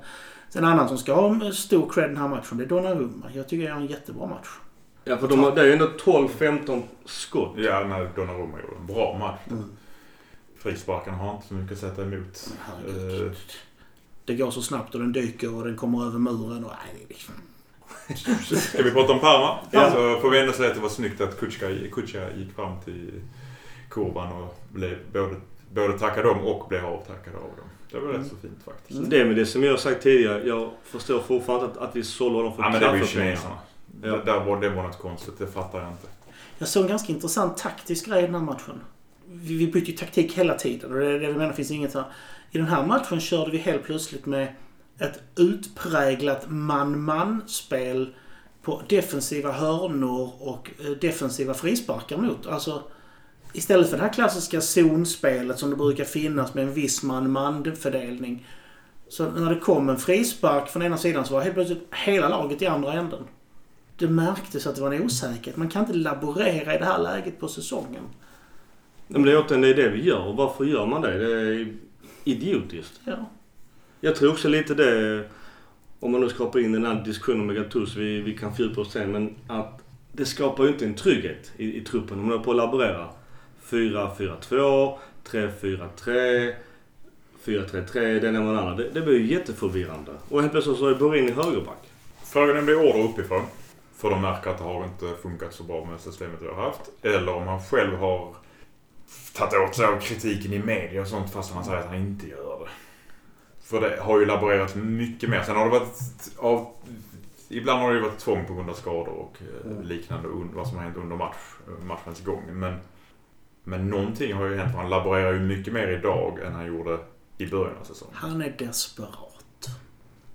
Sen en annan som ska ha stor cred den här matchen det är Donnarumma. Jag tycker det är en jättebra match. Ja för de, har- det är ju ändå 12-15 skott. Ja, när Donnarumma gjorde en bra match. Mm. Frisparkarna har inte så mycket att sätta emot. Herregud. Eh, Det går så snabbt och den dyker och den kommer över muren och... Nej, det är liksom... [LAUGHS] Ska vi prata om Parma? Ja. Så får vi ändå säga att det var snyggt att Kutja, Kutja gick fram till kurvan och blev både, både tackad dem och blev avtackad av dem. Det var rätt så fint faktiskt. Mm. Det med det som jag har sagt tidigare. Jag förstår fortfarande att, att vi sålde honom för Ja men det var ju kineserna. Ja. Det, där var, det var något konstigt, det fattar jag inte. Jag såg en ganska intressant taktisk grej i den här matchen. Vi, vi bytte ju taktik hela tiden och det är det vi menar finns inget här. I den här matchen körde vi helt plötsligt med ett utpräglat man-man-spel på defensiva hörnor och eh, defensiva frisparkar mot. Alltså, istället för det här klassiska zonspelet som det brukar finnas med en viss man-man-fördelning. Så när det kom en frispark från ena sidan så var helt plötsligt hela laget i andra änden. Det märktes att det var en osäkerhet. Man kan inte laborera i det här läget på säsongen. Men det är återigen det, är det vi gör. Och varför gör man det? Det är idiotiskt. Ja. Jag tror också lite det, om man nu ska hoppa in i den här diskussionen med Gattuso, vi, vi kan fördjupa oss sen, men att det skapar ju inte en trygghet i, i truppen. Om man är på att laborera. 4-4-2, 3-4-3, 4-3-3, den ena med den andra. Det, det blir ju jätteförvirrande. Och helt plötsligt så är Borini högerback. Frågan är om det är order uppifrån. För de märker att det har inte funkat så bra med systemet vi har haft. Eller om han själv har tagit åt sig av kritiken i media och sånt fast han säger att han inte gör det. För det har ju laborerat mycket mer. Sen har det varit av... Ibland har det ju varit tvång på grund av skador och eh, Mm. liknande. Vad som har hänt under match, matchens gång. Men, men någonting har ju hänt. Han laborerar ju mycket mer idag än han gjorde i början av säsongen. Han är desperat.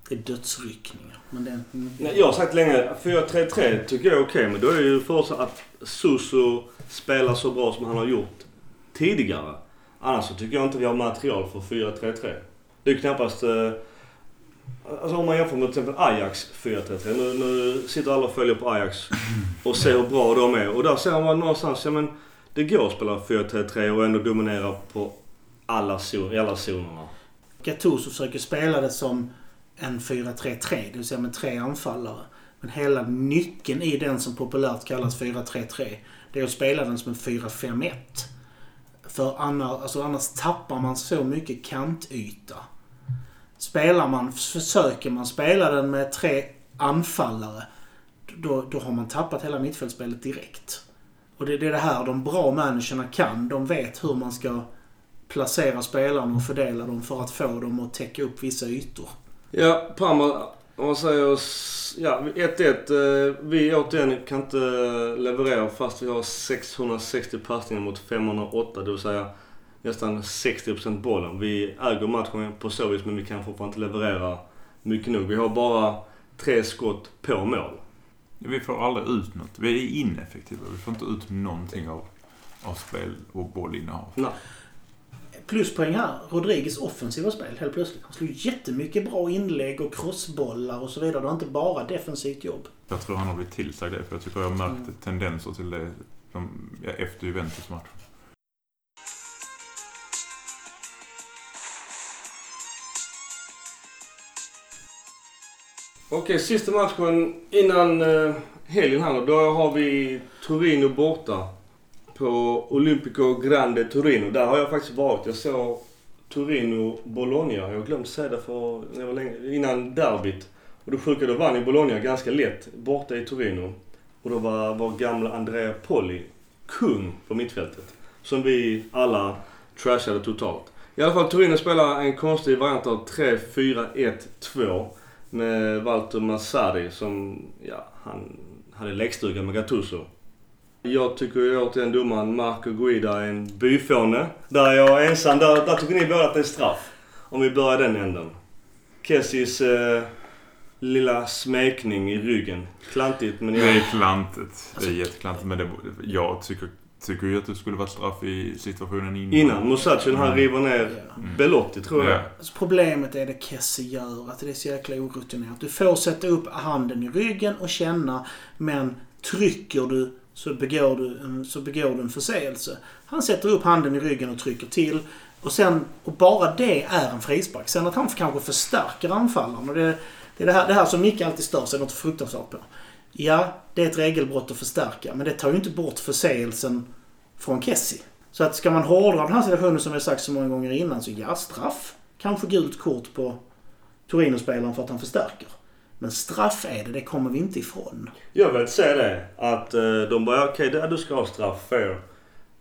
Det är dödsryckningar. Men det... Nej, jag har sagt länge, 4-3-3 tycker jag är okej. men då är det ju för oss att Suso spelar så bra som han har gjort tidigare. Annars så tycker jag inte vi har material för 4-3-3. Det är ju knappast... Eh, alltså om man jämför med till exempel Ajax 4-3-3. Nu, nu sitter alla och följer på Ajax [LAUGHS] och ser hur bra de är. Och där ser man någonstans, ja men det går att spela 4-3-3 och ändå dominera på alla, zon, i alla zonerna. Gattuso försöker spela det som en 4-3-3, det vill säga med tre anfallare. Men hela nyckeln i den som populärt kallas 4-3-3, det är att spela den som en 4-5-1. För annars, alltså annars tappar man så mycket kantyta. Spelar man, försöker man spela den med tre anfallare, då, då har man tappat hela mittfältsspelet direkt. Och det, det är det här de bra managerna kan. De vet hur man ska placera spelarna och fördela dem för att få dem att täcka upp vissa ytor. Ja, Parma, om man säger ja, 1-1. Eh, vi återigen kan inte leverera fast vi har 660 passningar mot 508. Det vill säga nästan 60% bollen. Vi äger matchen på så vis men vi kan fortfarande inte leverera mycket nog. Vi har bara tre skott på mål. Vi får aldrig ut något. Vi är ineffektiva. Vi får inte ut någonting av, av spel och bollinnehav. Nej. Pluspoäng här. Rodriguez offensiva spel helt plötsligt. Han slog jättemycket bra inlägg och crossbollar och så vidare. Det var inte bara defensivt jobb. Jag tror han har blivit tillsagd det. För jag tycker jag har märkt tendenser till det de, ja, efter Juventus-matchen. Okej, sista matchen innan eh, helgen här. Då har vi Torino borta. På Olympico Grande Torino. Där har jag faktiskt varit. Jag såg Torino-Bologna. Jag har glömt säga det för det var länge, innan derbyt. Och det sjuka, då vann ju Bologna ganska lätt borta i Torino. Och då var vår gamla Andrea Polli kung på mittfältet. Som vi alla trashade totalt. I alla fall Torino spelar en konstig variant av 3-4-1-2 med Walter Massari som, ja, han hade lekstuga med Gattuso. Jag tycker ju återigen domaren Marco Guida är en byfåne. Där är jag ensam. Där, där tycker ni båda att det är straff. Om vi börjar den änden. Kessis eh, lilla smekning i ryggen. Klantigt men Det är klantigt. Det är jätteklantigt. Men det, jag tycker, tycker ju att det skulle varit straff i situationen innan. Innan Musaci han Mm. river ner Ja. Belotti tror jag. Ja. Alltså problemet är det Kessie gör, att det är så jäkla orutinerat. Du får sätta upp handen i ryggen och känna, men trycker du så begår du en, så begår du en förseelse. Han sätter upp handen i ryggen och trycker till. Och, sen, och bara det är en frispark. Sen att han kanske förstärker anfallaren. Och det, det är det här, det här som Micke alltid stör sig något fruktansvärt på. Ja, det är ett regelbrott att förstärka, men det tar ju inte bort förseelsen från Kessie. Så att ska man hårdra den här situationen som vi har sagt så många gånger innan så ja, straff. Kanske gult kort på Torino-spelaren för att han förstärker. Men straff är det, det kommer vi inte ifrån. Jag vill säga det. Att eh, de bara, okej okay, du ska ha straff, fair.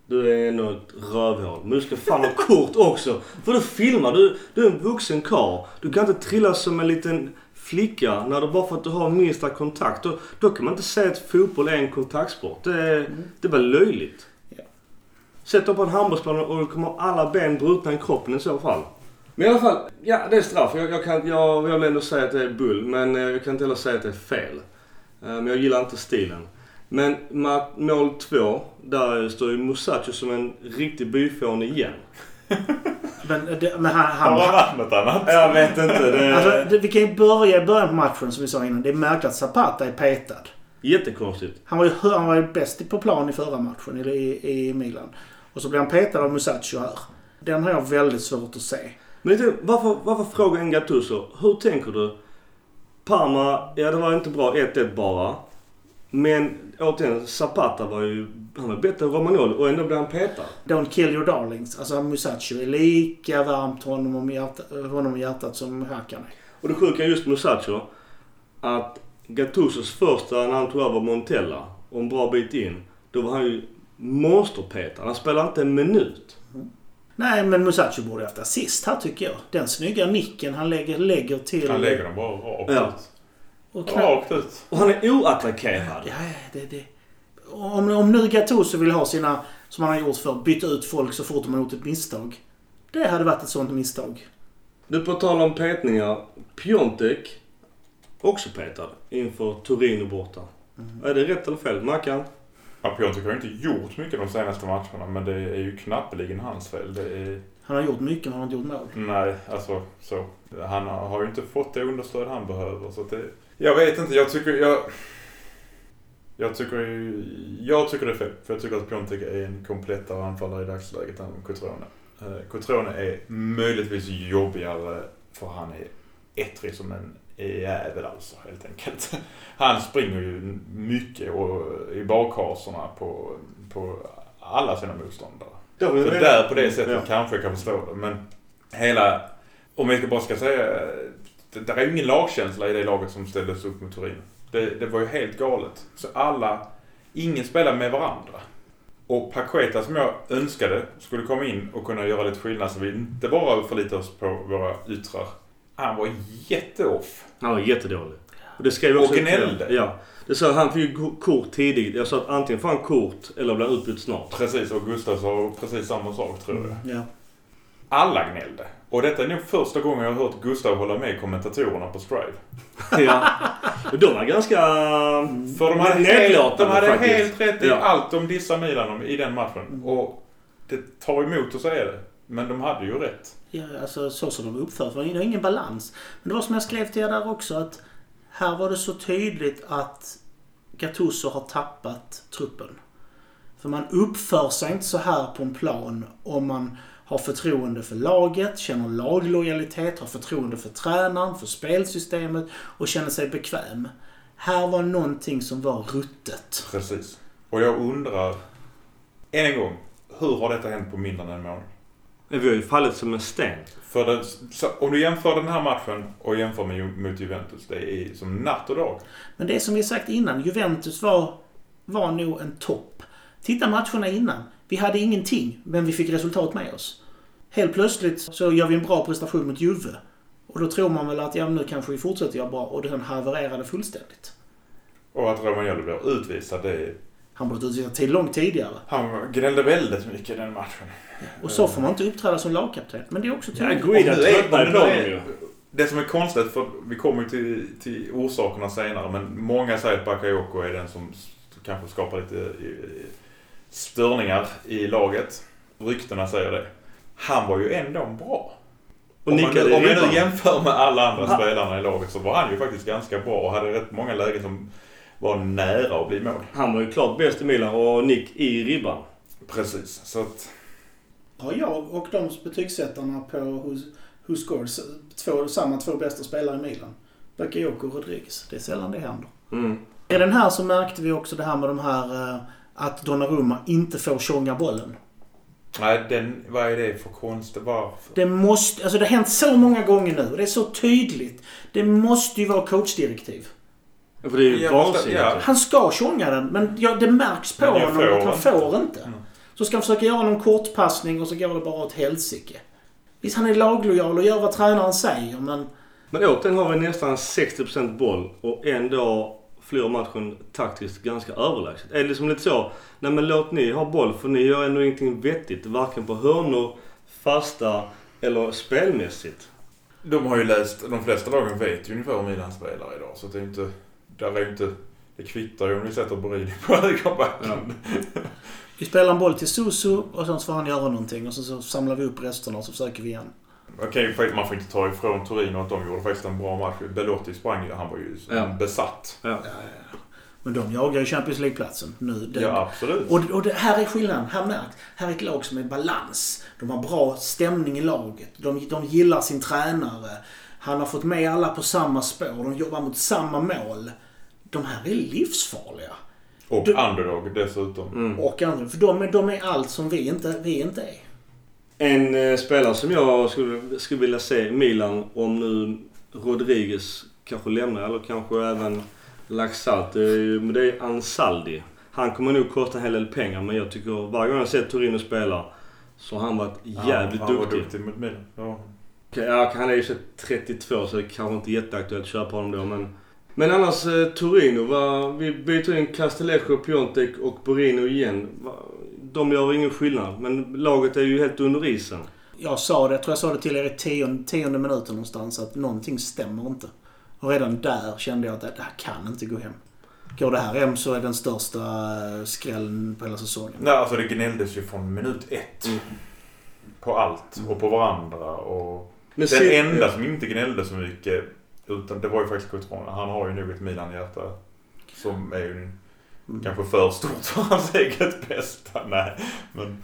Du är ändå ett rövhål. Men du ska fan ha kort också. För du filmar. Du, du är en vuxen karl. Du kan inte trilla som en liten flicka när du bara för att du har minsta kontakt. Då, då kan man inte säga att fotboll är en kontaktsport. Det är, det är väl löjligt. Ja. Sätt upp på en handbollsplan och du kommer alla ben brutna i kroppen i så fall. Men i alla fall, ja det är straff. Jag, jag, kan, jag, jag vill ändå säga att det är bull. Men eh, jag kan inte heller säga att det är fel. Eh, Men jag gillar inte stilen. Men mål två, där står ju Musacho som en riktig byfåne igen. Men, det, men han... Har han han varit något annat? Jag vet inte. Det alltså, det, vi kan ju börja i början på matchen som vi sa innan. Det är märkligt att Zapata är petad. jättekonstigt. Han var ju, han var ju bäst på plan i förra matchen i, i, i Milan. Och så blir han petad av Musacho här. Den har jag väldigt svårt att se. Men lite, varför, varför frågar en Gattuso? Hur tänker du? Parma, ja det var inte bra 1-1 bara. Men återigen, Zapata var ju... Han var bättre än Romagnoli och ändå blev han petad. Don't kill your darlings. Alltså Musacho är lika varmt honom om hjärtat, honom i hjärtat som Hakan är. Och det sjuka är just Musacho. Att Gattusos första när han tog över Montella och en bra bit in. Då var han ju monsterpetad. Han spelade inte en minut. Nej, men Musacho borde haft assist här tycker jag. Den snygga nicken han lägger, lägger till... Han lägger dem bara rakt Ja. ut. och Rakt ut. Och han är oattackerad. Ja, det, det. Om, om nu Gattuso vill ha sina, som han har gjort för byta ut folk så fort de har gjort ett misstag. Det hade varit ett sånt misstag. Du, på tal om petningar. Piontek, också petad inför Torino borta. Är det rätt eller fel? Mackan? Ja, Piontek har ju inte gjort mycket de senaste matcherna men det är ju knappeligen hans fel. Det är... Han har gjort mycket men han har inte gjort mål. Nej, alltså så. Han har har ju inte fått det understöd han behöver. Så att det... Jag vet inte, jag tycker... Jag, jag tycker. Jag tycker det är fel. För jag tycker att Piontek är en komplettare anfallare i dagsläget än Cotrone. Eh, Cotrone är möjligtvis jobbigare för han är ettrig som en jävel alltså helt enkelt. [LAUGHS] Han springer ju mycket och, i bakhasorna på, på alla sina motståndare. Så jag- där på det sättet Ja. kanske jag kan förstå det. Men hela, om vi bara ska säga, det, där är ju ingen lagkänsla i det laget som ställdes upp mot Turin. Det, det var ju helt galet. Så alla, ingen spelar med varandra. Och Paqueta som jag önskade skulle komma in och kunna göra lite skillnad så vi inte bara förlitar oss på våra yttrar. Han var jätteoff. Han var jättedålig. Och det skrev jag också Och gnällde. Ja. Det sa han fick ju kort tidigt. Jag sa att antingen får han kort eller blir utbytt snart. Precis, och Gustav sa precis samma sak tror jag. Ja. Alla gnällde. Och detta är nog första gången jag har hört Gustav hålla med kommentatorerna på Strive. [LAUGHS] ja. Och de var ganska För de hade, helt, de hade faktiskt. helt rätt i Ja. allt de dissar Milan om i den matchen. Och det tar emot att säga det. Men de hade ju rätt. Ja, alltså så som de var uppfört. Det var ingen balans. Men det var som jag skrev till er där också att här var det så tydligt att Gattuso har tappat truppen. För man uppför sig inte så här på en plan om man har förtroende för laget, känner laglojalitet, har förtroende för tränaren, för spelsystemet och känner sig bekväm. Här var någonting som var ruttet. Precis. Och jag undrar, än en gång, hur har detta hänt på mindre än en månad? Vi har ju fallit som en sten. För det, så, om du jämför den här matchen och jämför med, mot Juventus, det är som natt och dag. Men det är som vi sagt innan, Juventus var, var nog en topp. Titta matcherna innan. Vi hade ingenting, men vi fick resultat med oss. Helt plötsligt så gör vi en bra prestation mot Juve. Och då tror man väl att ja, nu kanske vi fortsätter göra bra och den havererade fullständigt. Och att Romagnoli blir utvisad, det... Han borde utvisad till långt tidigare. Han gnällde väldigt mycket i den matchen. Och så får man inte uppträda som lagkapten. Men det är också Ja, tydligt. Guida nu är- tröttnade ju. Det som är konstigt, för vi kommer ju till, till orsakerna senare, men många säger att Bakayoko är den som kanske skapar lite eh, störningar i laget. Ryktena säger det. Han var ju ändå bra. Och Om, man, nickade nu- om vi nu jämför med alla andra Ha. spelarna i laget så var han ju faktiskt ganska bra och hade rätt många lägen som var nära att bli mål. Han var ju klart bäst i Milan och Nick i ribban. Precis, så att... Har jag och de betygssättarna på Who, Who Scores två, samma två bästa spelare i Milan. Bakayoko och Rodriguez. Det är sällan det händer. Mm. I den här så märkte vi också det här med de här eh, att Donnarumma inte får tjonga bollen. Nej, den, vad är det för konst? Varför? Det måste, alltså det har hänt så många gånger nu det är så tydligt. Det måste ju vara coachdirektiv. För det är ju måste- vansinnigt. ja. Han ska tjonga den men ja, det märks på honom får att han inte. får inte. Mm. Så ska han försöka göra någon kortpassning och så går det bara åt helsike. Visst, han är laglojal och gör vad tränaren säger men Men återigen har vi nästan 60% boll och ändå förlorar matchen taktiskt ganska överlägset. Är det liksom lite så? Nej men låt ni ha boll för ni gör ändå ingenting vettigt. Varken på hörnor, fasta eller spelmässigt. De har ju läst, de flesta lagen vet ju ungefär hur Milan spelar idag. Så det är inte, där är ju inte, det kvittar ju om vi sätter Borini på högerbacken. vi spelar en boll till Susu och sen så får han göra någonting och sen så samlar vi upp resterna och så försöker vi igen. Okej, för man får inte ta ifrån Torino att de gjorde faktiskt en bra match. Belotti sprang ju, han var ju Ja. besatt. Ja. Men de jagar ju Champions League-platsen nu. Den, Ja, absolut. Och, och det här är skillnaden. Här märkt. Här är ett lag som är balans. De har bra stämning i laget. De, de gillar sin tränare. Han har fått med alla på samma spår. De jobbar mot samma mål. De här är livsfarliga. Och du- underdog dessutom. Mm. Och andra. För de, är- de är allt som vi inte, vi inte är. En eh, spelare som jag skulle, skulle vilja se Milan om nu Rodriguez kanske lämnar eller kanske även Laxalt. Är, ju- men det är Ansaldi. Han kommer nog kosta en hel del pengar men jag tycker varje gång jag sett Torino spela så har han varit jävligt ja, han var duktig mot Milan. Ja. Ja, han är ju så 32 så det är kanske inte jätteaktuellt att köra på honom då men... Men annars eh, Torino, va, vi byter in Castellejo, Piontek och Borino igen. Va, de gör ingen skillnad men laget är ju helt under isen. Jag sa det, jag tror jag sa det till er i tionde, tionde minuten någonstans, att någonting stämmer inte. Och redan där kände jag att det här kan inte gå hem. Går det här hem så är den största eh, skrällen på hela säsongen. Nej, alltså det gnälldes ju från minut ett. Mm. På allt och på varandra och... Men Den se- enda som inte gnällde så mycket, utan det var ju faktiskt Cotrone. Han har ju nog ett Milan-hjärta som är ju. Kanske för stort för [LAUGHS] hans eget bästa. Nej, men...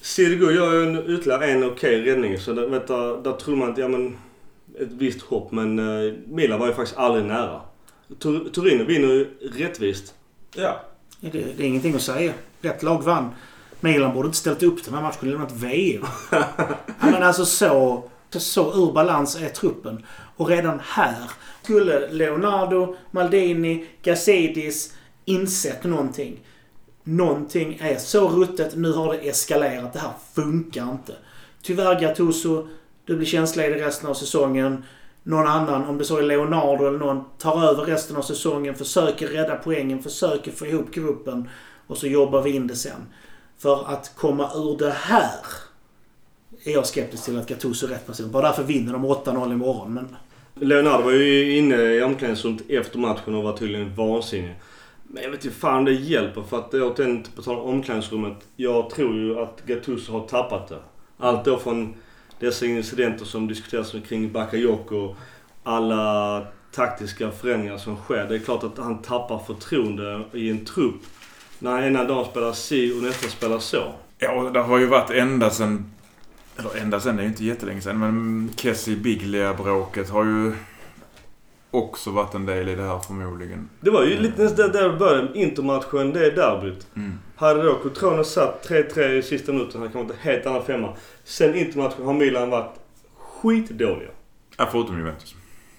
Silgo gör ju en, ytterligare en okej räddning. Så där, vet, du, där tror man att, ja men... Ett visst hopp men eh, Milan var ju faktiskt aldrig nära. Tor- Torino vinner ju rättvist. Ja. Det, det är ingenting att säga. Rätt lag vann. Milan borde inte ställt upp den här matchen. Det lämnat VM. [LAUGHS] men alltså så, så ur balans är truppen. Och redan här skulle Leonardo, Maldini, Gazidis insett någonting. Någonting är så ruttet. Nu har det eskalerat. Det här funkar inte. Tyvärr Gattuso. Du blir tjänstledig resten av säsongen. Någon annan, om det så är Leonardo eller någon, tar över resten av säsongen, försöker rädda poängen, försöker få ihop gruppen och så jobbar vi in det sen. För att komma ur det här är jag skeptisk till att Gattuso är rätt person. Bara därför vinner de 8-0 imorgon. Men Leonardo var ju inne i omklädningsrummet efter matchen och var tydligen vansinnig. Men jag vet inte fan det hjälper för att återigen på tal om omklädningsrummet. Jag tror ju att Gattuso har tappat det. Allt då från dessa incidenter som diskuteras kring Bakayoko. Alla taktiska förändringar som sker. Det är klart att han tappar förtroende i en trupp. När ena dagen spelar si och nästa spelar så. Ja, och det har ju varit ända sen... Eller ända sen, det är ju inte jättelänge sen. Men Kessie Biglia-bråket har ju också varit en del i det här förmodligen. Det var ju lite nästan där det började. Intermatchen, det är derbyt. Mm. Hade då Cotrone satt 3-3 i sista minuten hade det kommit en helt annan femma. Sen intermatchen har Milan varit skitdåliga. Ja, förutom Juventus.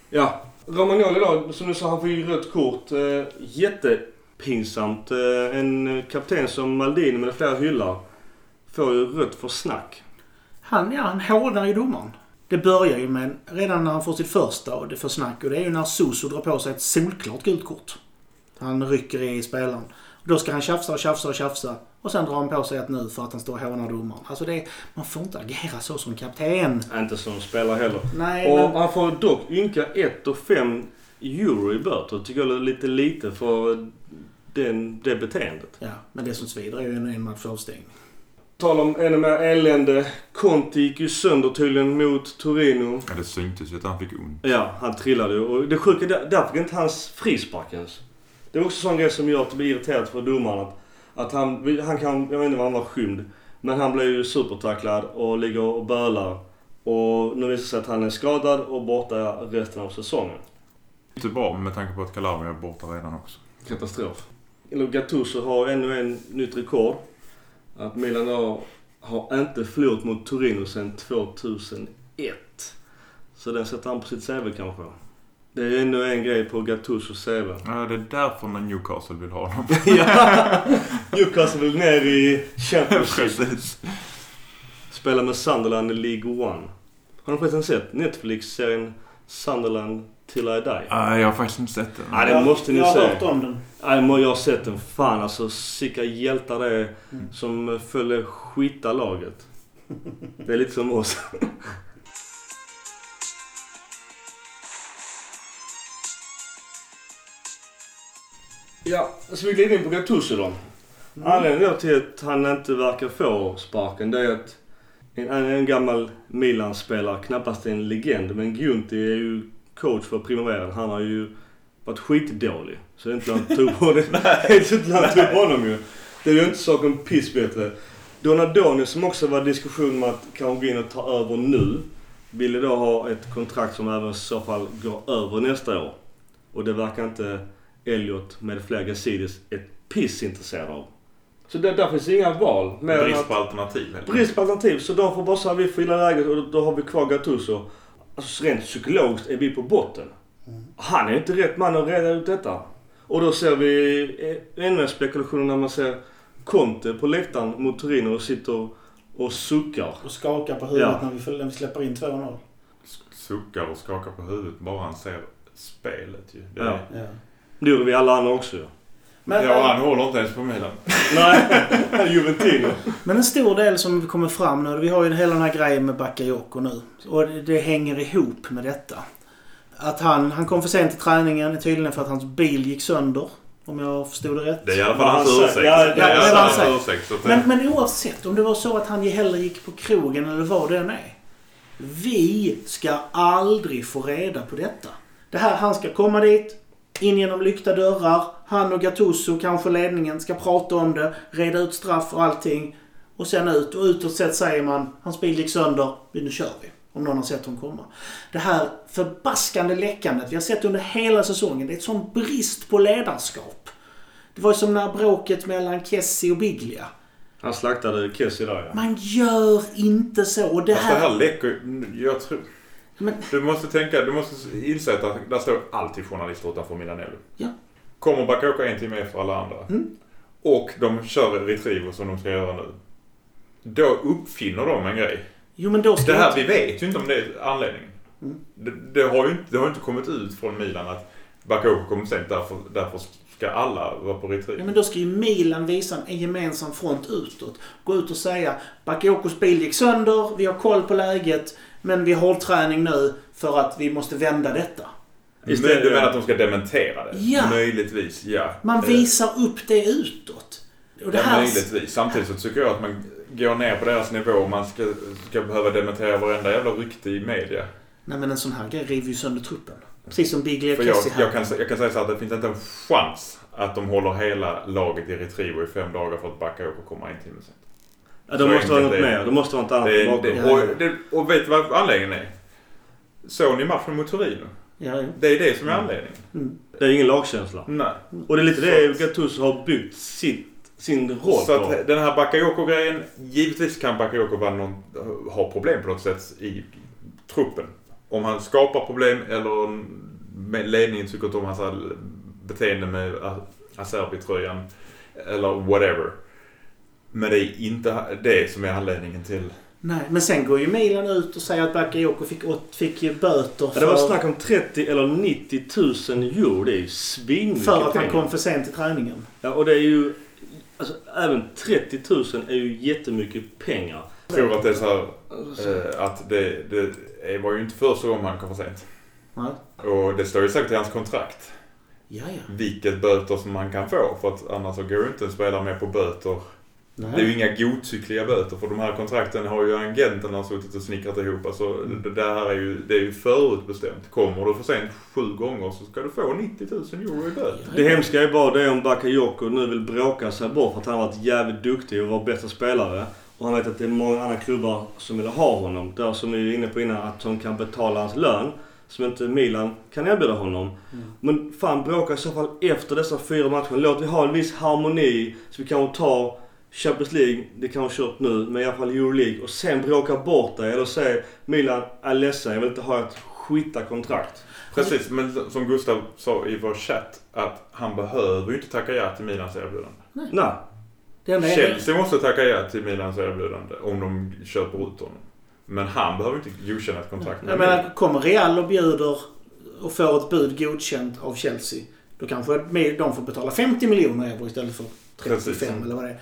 Ja. Romagnoli då, som du sa, han får ju rött kort. Eh, jättepinsamt. Eh, en kapten som Maldini med flera hyllar får ju rött för snack. han, ja, han hånar ju domaren. Det börjar ju med redan när han får sitt första och det får snack och det är ju när Suso drar på sig ett solklart gult kort. Han rycker i spelaren. Då ska han tjafsa och tjafsa och tjafsa. Och sen drar han på sig ett nu för att han står och hånar domaren. Alltså det man får inte agera så som kapten. Inte som spelare heller. Nej, Och men, han får dock ynka 1 och 5 euro i böter. Tycker jag är lite lite för den, det beteendet. ja, men det som svider är ju en, en match avstängning. Tal om ännu mer elände. Conti gick ju sönder tydligen mot Torino. Ja, det syntes ju att han fick ont. Ja, han trillade ju. Och det sjuka där, där fick inte hans frispark ens. Det är också sån grej som gör att det blir irriterat för domaren. Att, att han, han kan, jag vet inte vad han var skymd. Men han blev ju supertacklad och ligger och bölar. Och nu visar det sig att han är skadad och borta resten av säsongen. Inte bra med tanke på att Calabria är borta redan också. Katastrof. Eller Gattuso har ännu en nytt rekord. Att Milan har, har inte förlorat mot Torino sedan 2001. Så den sätter han på sitt CV kanske. Det är ännu en grej på Gattusos CV. Ja, det är därför när Newcastle vill ha honom. [LAUGHS] ja! Newcastle vill ner i Championship. Precis. Spela med Sunderland i League One. Har ni förresten sett Netflix-serien Sunderland till I Die? Nej, jag har faktiskt inte sett den. Nej, det måste ni jag har se. hört om den. Nej, men jag har sett den. Fan alltså, sicka hjältar det är Mm. som följer skita laget. Det är lite som oss. [LAUGHS] Ja, så vi glider in på Gattuso då. Anledningen då till att han inte verkar få sparken det är att en, en, gammal Milan-spelare, knappast en legend, men Giunti är ju coach för Primaveran. Han har ju varit skitdålig. Så det är inte han tog på [LAUGHS] [LAUGHS] det. är inte han tog honom ju. Det är ju inte saken piss bättre. Donadoni som också var diskussion om att kanske gå in och ta över nu. Ville då ha ett kontrakt som även i så fall går över nästa år. Och det verkar inte Elliot med flera Gazidis ett piss intresserad av. Så det, där finns inga val. mer Brist att- på alternativ. Brist på alternativ. Så de får bara säga vi får gilla läget och då, då har vi kvar Gattuso. Alltså rent psykologiskt är vi på botten. Han är inte rätt man att reda ut detta. Och då ser vi eh, ännu en spekulation när man ser Conte på läktaren mot Torino och sitter och suckar. Och skakar på huvudet Ja. när, vi, när vi släpper in 2-0. Suckar och skakar på huvudet bara han ser spelet ju. Det, Ja. Ja. Det gjorde vi alla andra också ju. Men, ja, han håller inte ens på Milan. [LAUGHS] Nej, Juventino. men en stor del som kommer fram nu, vi har ju hela den här grejen med Bakayoko nu. Och det, det hänger ihop med detta. Att han, han kom för sent till träningen tydligen för att hans bil gick sönder. Om jag förstod det rätt. Det är i alla fall hans han ursäkt. Ja, det det är han hans Men, men oavsett om det var så att han hellre gick på krogen eller vad det än är. Vi ska aldrig få reda på detta. Det här, han ska komma dit, in genom lyckta dörrar. Han och Gattuso, kanske ledningen, ska prata om det, reda ut straff och allting. Och sen ut. Och utåt sett säger man, hans bil gick sönder, nu kör vi. Om någon har sett honom komma. Det här förbaskande läckandet vi har sett under hela säsongen. Det är ett sån brist på ledarskap. Det var som när bråket mellan Kessie och Biglia. Han slaktade Kessie där ja. Man gör inte så. Och det Fast det här här... läcker Jag tror... Men, Du måste tänka, du måste inse att där står alltid journalister utanför Milanello. Ja. Kommer Bakayoko en timme efter alla andra. Mm. Och de kör retriever som de ska göra nu. Då uppfinner de en grej. jo men då ska Det här, inte... vi vet ju inte om det är anledningen. Mm. Det, det, har ju inte, det har inte kommit ut från Milan att Bakayoko kommer sent, därför, därför ska alla vara på retrieve. Ja, men då ska ju Milan visa en gemensam front utåt. Gå ut och säga Bakayokos bil gick sönder, vi har koll på läget, men vi har hållträning nu för att vi måste vända detta. Men Istället- du menar att de ska dementera det? Ja. Möjligtvis, ja. Man Eh, visar upp det utåt. Och det Ja, här... möjligtvis. Samtidigt så tycker jag att man går ner på deras nivå och man ska, ska behöva dementera varenda jävla rykte i media. Nej men en sån här grej river ju sönder truppen. Precis som Biglia För och jag, här. jag, kan, jag kan säga så att det finns inte en chans att de håller hela laget i retriever i fem dagar för att Bakayoko kommer en timme sen. ja Så måste vara något det. mer. Det måste vara något annat Det, bakom. det, och, det, och vet du vad anledningen är? Såg ni matchen mot Torino? Ja, ja. Det är det som är anledningen. Mm. Det är ingen lagkänsla. Nej. Och det är lite det Gattuso har byggt sitt, sin roll Så på. att den här Bakayoko-grejen, givetvis kan Bakayoko vara någon, ha problem på något sätt i truppen. Om han skapar problem eller ledningen tycker inte om hans beteende med Acerbi-tröjan eller whatever. Men det är inte det som är anledningen till Nej, men sen går ju Milan ut och säger att Bakayoko fick, fick ju böter Ja, för, det var snack om 30 eller 90 000 euro. Det är ju svinmycket för att han kom för sent till träningen. Ja, och det är ju... Alltså, även 30 000 är ju jättemycket pengar. Jag tror att det är så här, eh, att det, det var ju inte första gången han kom för sent. Nej. Och det står ju säkert i hans kontrakt Ja, ja. vilket böter som man kan få. För att annars så går ju inte en spelare med på böter. Nej. Det är ju inga godtyckliga böter för de här kontrakten har ju agenterna suttit och snickrat ihop. Alltså, det, det här är ju, det är ju förutbestämt. Kommer du för sent sju gånger så ska du få 90 000 euro i böter. Det hemska är bara det om Bakayoko nu vill bråka sig bort för att han har varit jävligt duktig och var bästa spelare. Och han vet att det är många andra klubbar som vill ha honom. Där som vi är inne på innan, att de kan betala hans lön. Som inte Milan kan erbjuda honom. Men fan bråka i så fall efter dessa fyra matcher. Låt vi ha en viss harmoni så vi kan ta Champions League, det kan ha kört nu, men i alla fall Euroleague. Och sen bråka bort det. Eller säga Milan är ledsen, jag vill inte ha ett skita kontrakt. Precis, men som Gustav sa i vår chatt att han behöver ju inte tacka ja till Milans erbjudande. Nej. Är, Chelsea måste tacka ja till Milans erbjudande om de köper ut honom. Men han behöver inte godkänna ett kontrakt jag menar, kommer Real och bjuder och får ett bud godkänt av Chelsea. Då kanske de får betala 50 miljoner euro istället för 35 Precis. eller vad det är.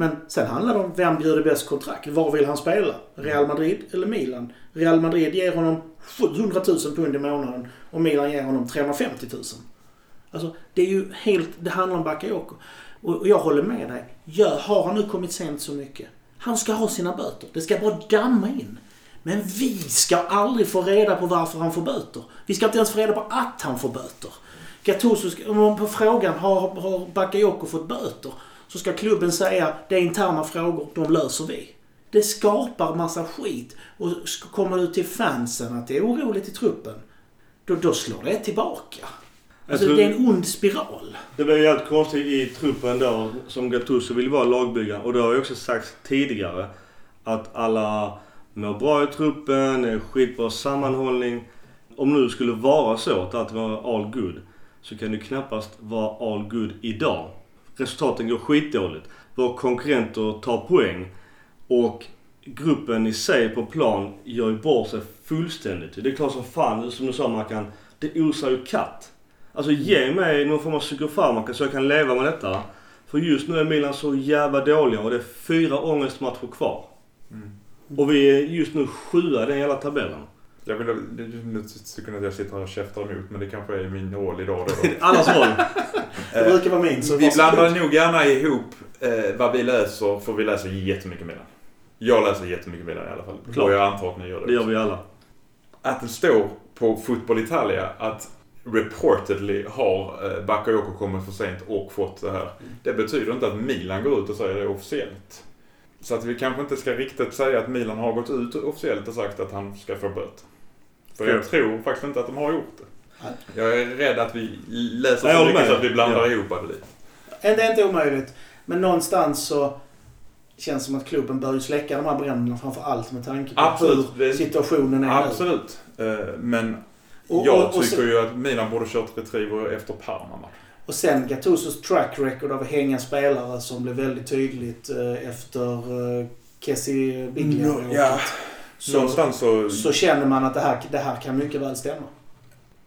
Men sen handlar det om vem bjuder bäst kontrakt. Var vill han spela? Real Madrid eller Milan? Real Madrid ger honom 700 000 pund i månaden och Milan ger honom 350 000. Alltså, det är ju helt... Det handlar om Bakayoko. Och jag håller med dig. Gör, har han nu kommit sent så mycket? Han ska ha sina böter. Det ska bara damma in. Men vi ska aldrig få reda på varför han får böter. Vi ska inte ens få reda på att han får böter. Gattuso på frågan har, har Bakayoko fått böter? Så ska klubben säga det är interna frågor, de löser vi. Det skapar massa skit. Och kommer ut till fansen att det är oroligt i truppen, då, då slår det tillbaka. Alltså, tror- det är en ond spiral. Det blev jävligt konstigt i truppen då som Gattuso ville vara lagbyggare. Och det har ju också sagts tidigare att alla mår bra i truppen, det är skitbra sammanhållning. Om nu skulle vara så att allt var all good så kan det knappast vara all good idag. Resultaten går skitdåligt. Våra konkurrenter tar poäng och gruppen i sig på plan gör ju bort sig fullständigt. Det är klart som fan, som du sa Mackan, det osar ju katt. Alltså ge mig någon form av psykofarmaka så jag kan leva med detta. För just nu är Milan så jävla dåliga och det är fyra ångestmatcher kvar. Och vi är just nu sjua i den jävla tabellen. Jag vill, nu tycker att jag sitter här och käftar emot men det kanske är min roll idag då. [LAUGHS] Allas roll. Det brukar vara min. Så vi blandar nog gärna ihop eh, vad vi läser, för vi läser jättemycket Milan. Jag läser jättemycket Milan i alla fall. Klart. Och jag antar att ni gör det. Det gör vi alla. Att det står på Football Italia att reportedly har eh, Bakayoko kommit för sent och fått det här. Det betyder inte att Milan går ut och säger det officiellt. Så att vi kanske inte ska riktigt säga att Milan har gått ut officiellt och sagt att han ska få böter. För jag tror faktiskt inte att de har gjort det. Jag är rädd att vi läser så mycket med. så att vi blandar Ja. ihop det lite. Det är inte omöjligt. Men någonstans så känns det som att klubben bör ju släcka de här bränderna framför allt med tanke på Absolut. hur situationen är nu. Absolut. Eh, Men Och- jag och- och tycker så- ju att Milan borde kört retriever efter Parma. Och sen Gattusos track record av att hänga spelare som blev väldigt tydligt eh, efter eh, Kessie Biglia. No, ja. så, Någonstans så, så känner man att det här, det här kan mycket väl stämma.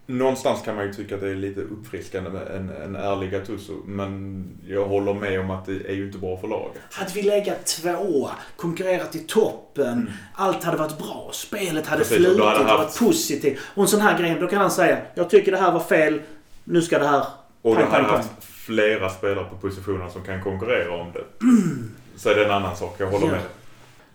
någonstans kan man ju tycka att det är lite uppfriskande med en, en ärlig Gattuso. Men jag håller med om att det är ju inte bra för laget. Hade vi legat tvåa, konkurrerat i toppen, allt hade varit bra, spelet hade Precis, flutit hade haft- varit positivt. Och en sån här grej, då kan han säga jag tycker det här var fel, nu ska det här... Och du hade pang, haft flera spelare på positionerna som kan konkurrera om det. [CLEARS THROAT] Så är det en annan sak, jag håller Ja. med.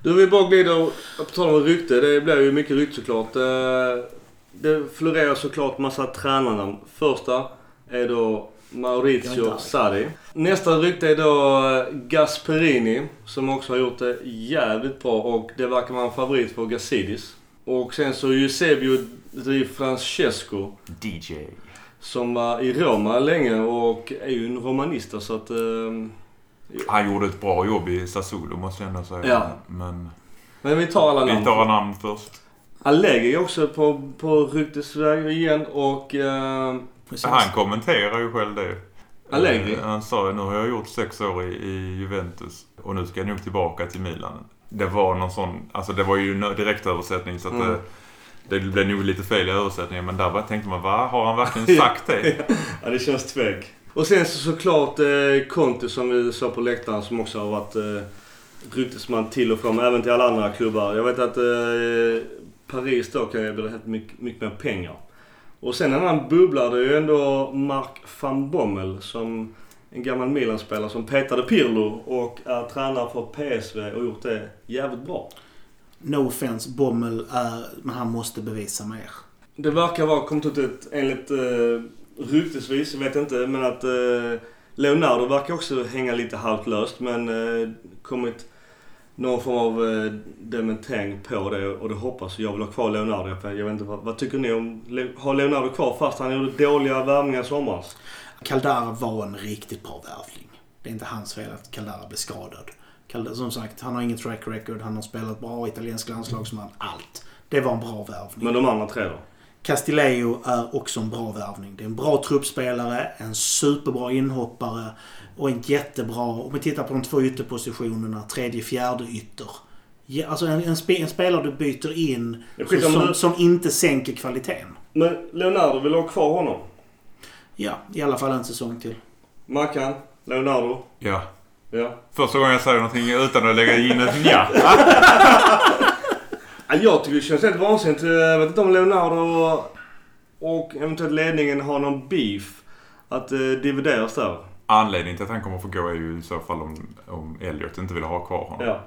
Du, vi bara glider, på tal om rykte, det blir ju mycket rykte såklart. Eh, Det florerar såklart massa tränarnamn. Första är då Maurizio. Sarri. Nästa rykte är då eh, Gasperini, som också har gjort det jävligt bra och det verkar vara en favorit för Gazidis. Och sen så Eusebio Di Francesco, DJ. Som var i Roma länge och är ju en romanista så att... Eh, Han gjorde ett bra jobb i Sassuolo måste jag ändå säga. Ja. Men men vi tar alla namn. vi tar namn först. Allegri är också på, på ryktesväg igen och... Eh, Han kommenterar ju själv det. Allegri? Eh, Han sa ju nu har jag gjort sex år i, i Juventus och nu ska jag nog tillbaka till Milan. det var någon sån, alltså det var ju en direktöversättning så att Mm. det, det blev nog lite fel i översättningen. Men där bara tänkte man, va? Har han verkligen [LAUGHS] sagt det? [LAUGHS] Ja, det känns tvek. Och sen så såklart eh, Conte som vi såg på läktaren som också har varit eh, ryktesman till och från, även till alla andra klubbar. Jag vet att eh, Paris då kan erbjuda helt mycket, mycket mer pengar. Och sen en annan bubblare det är ju ändå Mark van Bommel som en gammal Milan-spelare som petade Pirlo och är tränare för PSV och gjort det jävligt bra. No offense, Bommel är... Men han måste bevisa mer. Det verkar vara kommit ut enligt eh, ryktesvis, jag vet inte, men att eh, Leonardo verkar också hänga lite halvt löst men eh, kommit någon form av eh, dementering på det och det hoppas jag vill ha kvar Leonardo. För jag vet inte, vad, vad tycker ni om, har Leonardo kvar fast han gjorde dåliga värvningar i somras? Caldara var en riktigt bra värvning. Det är inte hans fel att Caldara blev skadad. Som sagt, han har inget track record. Han har spelat bra italiensk landslagsman. Allt. Det var en bra värvning. Men de andra tre då? Castillejo är också en bra värvning. Det är en bra truppspelare, en superbra inhoppare och en jättebra, om vi tittar på de två ytterpositionerna, tredje, fjärde ytter. Alltså en, en, spe, en spelare du byter in som, som, som inte sänker kvaliteten. Men Leonardo vill ha kvar honom? Ja, i alla fall en säsong till. Mackan? Leonardo? Ja. Ja. Första gången jag säger någonting utan att lägga in ett nja. Ja, Jag tycker det känns helt vansinnigt. Jag vet inte om Leonardo och eventuellt ledningen har någon beef. Att eh, divideras där. Anledningen till att han kommer få gå är ju i så fall om, om Elliot inte vill ha kvar honom. Ja.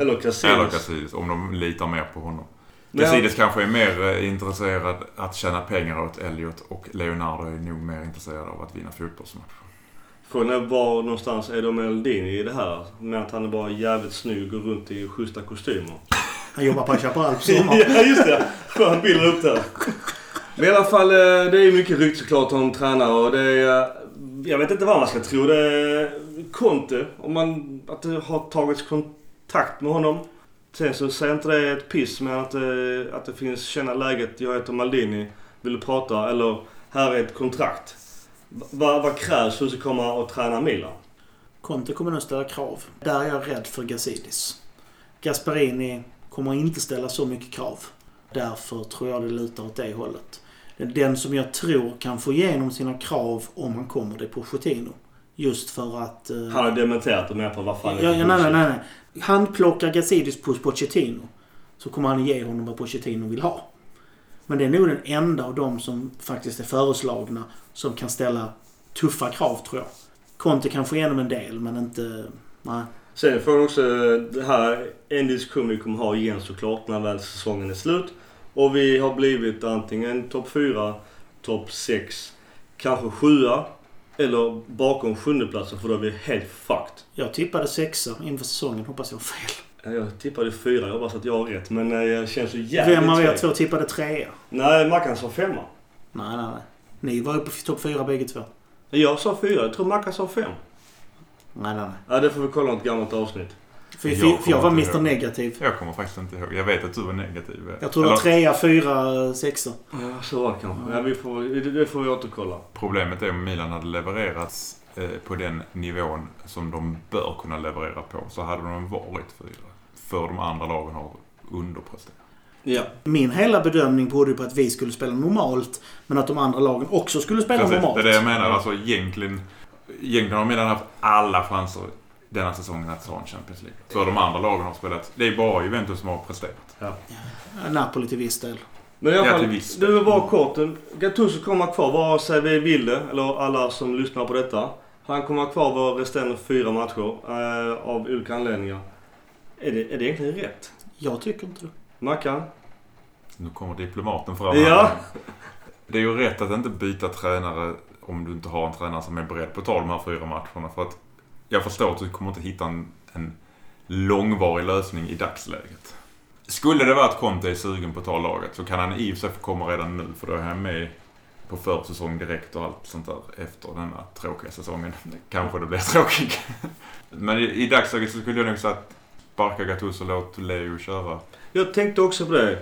Eller Casillas. Eller Casillas, om de litar mer på honom. Casillas kanske är mer eh, intresserad att tjäna pengar åt Elliot och Leonardo är nog mer intresserad av att vinna fotbollsmatcher. Frågan är var någonstans är de Eldini i det här? Med att han är bara jävligt snygg och runt i schyssta kostymer. Han jobbar på Chaparral på sommaren. ja, just det. Skön bild upp där. Men i alla fall, eh, det är mycket rykte såklart om tränare och det är... eh, Jag vet inte vad man ska tro. Det är Conte, om man... Att det har tagits kontakt med honom. Sen så säger inte det ett piss men att det, att det finns känna läget. Jag heter Maldini. Vill du prata? Eller här är ett kontrakt. Vad, vad krävs för att komma och träna Milan? Conte kommer nog ställa krav. Där är jag rädd för Gazidis. Gasparini kommer inte ställa så mycket krav. Därför tror jag det lutar åt det hållet. Den som jag tror kan få igenom sina krav om han kommer, det är Pochettino. Just för att... eh, Han har dementerat det med på vad fan ja, ja, nej, nej, nej. Han plockar Gazidis på Pochettino. Så kommer han ge honom vad Pochettino vill ha. Men det är nog den enda av dem som faktiskt är föreslagna som kan ställa tuffa krav tror jag. Conte kan få igenom en del men inte... Nej. Sen får vi också det här en diskussion vi kommer ha igen såklart när väl säsongen är slut. Och vi har blivit antingen topp 4, topp 6, kanske 7 eller bakom sjundeplatsen för då är vi helt fucked. Jag tippade sexa inför säsongen. Hoppas jag har fel. Ja, Jag tippade 4, jag hoppas att jag har rätt. Men eh, jag känns så jävligt Vem av er två tippade trea? Nej, Mackan sa 5. Nej, nej, nej. Ni var uppe i topp fyra bägge två. Jag sa 4, jag tror Mackan sa 5. Nej, nej, nej. Ja, det får vi kolla något gammalt avsnitt. För, Jag för, för jag var Mr ihåg. Negativ. Jag kommer faktiskt inte ihåg. Jag vet att du var negativ. Jag tror det var trea, fyra, sexa. Ja, så var det kanske. Ja, vi får, det- det får vi återkolla. Problemet är om Milan hade levererats eh, på den nivån som de bör kunna leverera på så hade de varit fyra. För de andra lagen har underpresterat. Ja. Min hela bedömning berodde ju på att vi skulle spela normalt, men att de andra lagen också skulle spela Precis, det normalt. är det jag menar. Alltså egentligen, egentligen har Milan haft alla chanser denna säsongen att ta en Champions League. För de andra lagen har spelat. Det är bara Juventus som har presterat. Ja, Napoli till viss del. Men i alla Ja, fall, du var kort. Gattuso kommer vara kvar vare sig vi vill det, eller alla som lyssnar på detta. Han kommer vara kvar våra resterande fyra matcher eh, av olika anledningar. Är det, är det egentligen rätt? Jag tycker inte det. Mackan? Nu kommer diplomaten fram Ja. här. Det är ju rätt att inte byta tränare om du inte har en tränare som är beredd på att ta de här fyra matcherna. För att jag förstår att du kommer inte hitta en, en långvarig lösning i dagsläget. Skulle det vara att Conte är sugen på att ta laget så kan han i och för sig få komma redan nu för då är han med på försäsong direkt och allt sånt där efter denna tråkiga säsongen. Kanske det blir tråkigt. Men i, i dagsläget så skulle jag nog säga att sparka Gattuso och låt Leo köra. Jag tänkte också på det.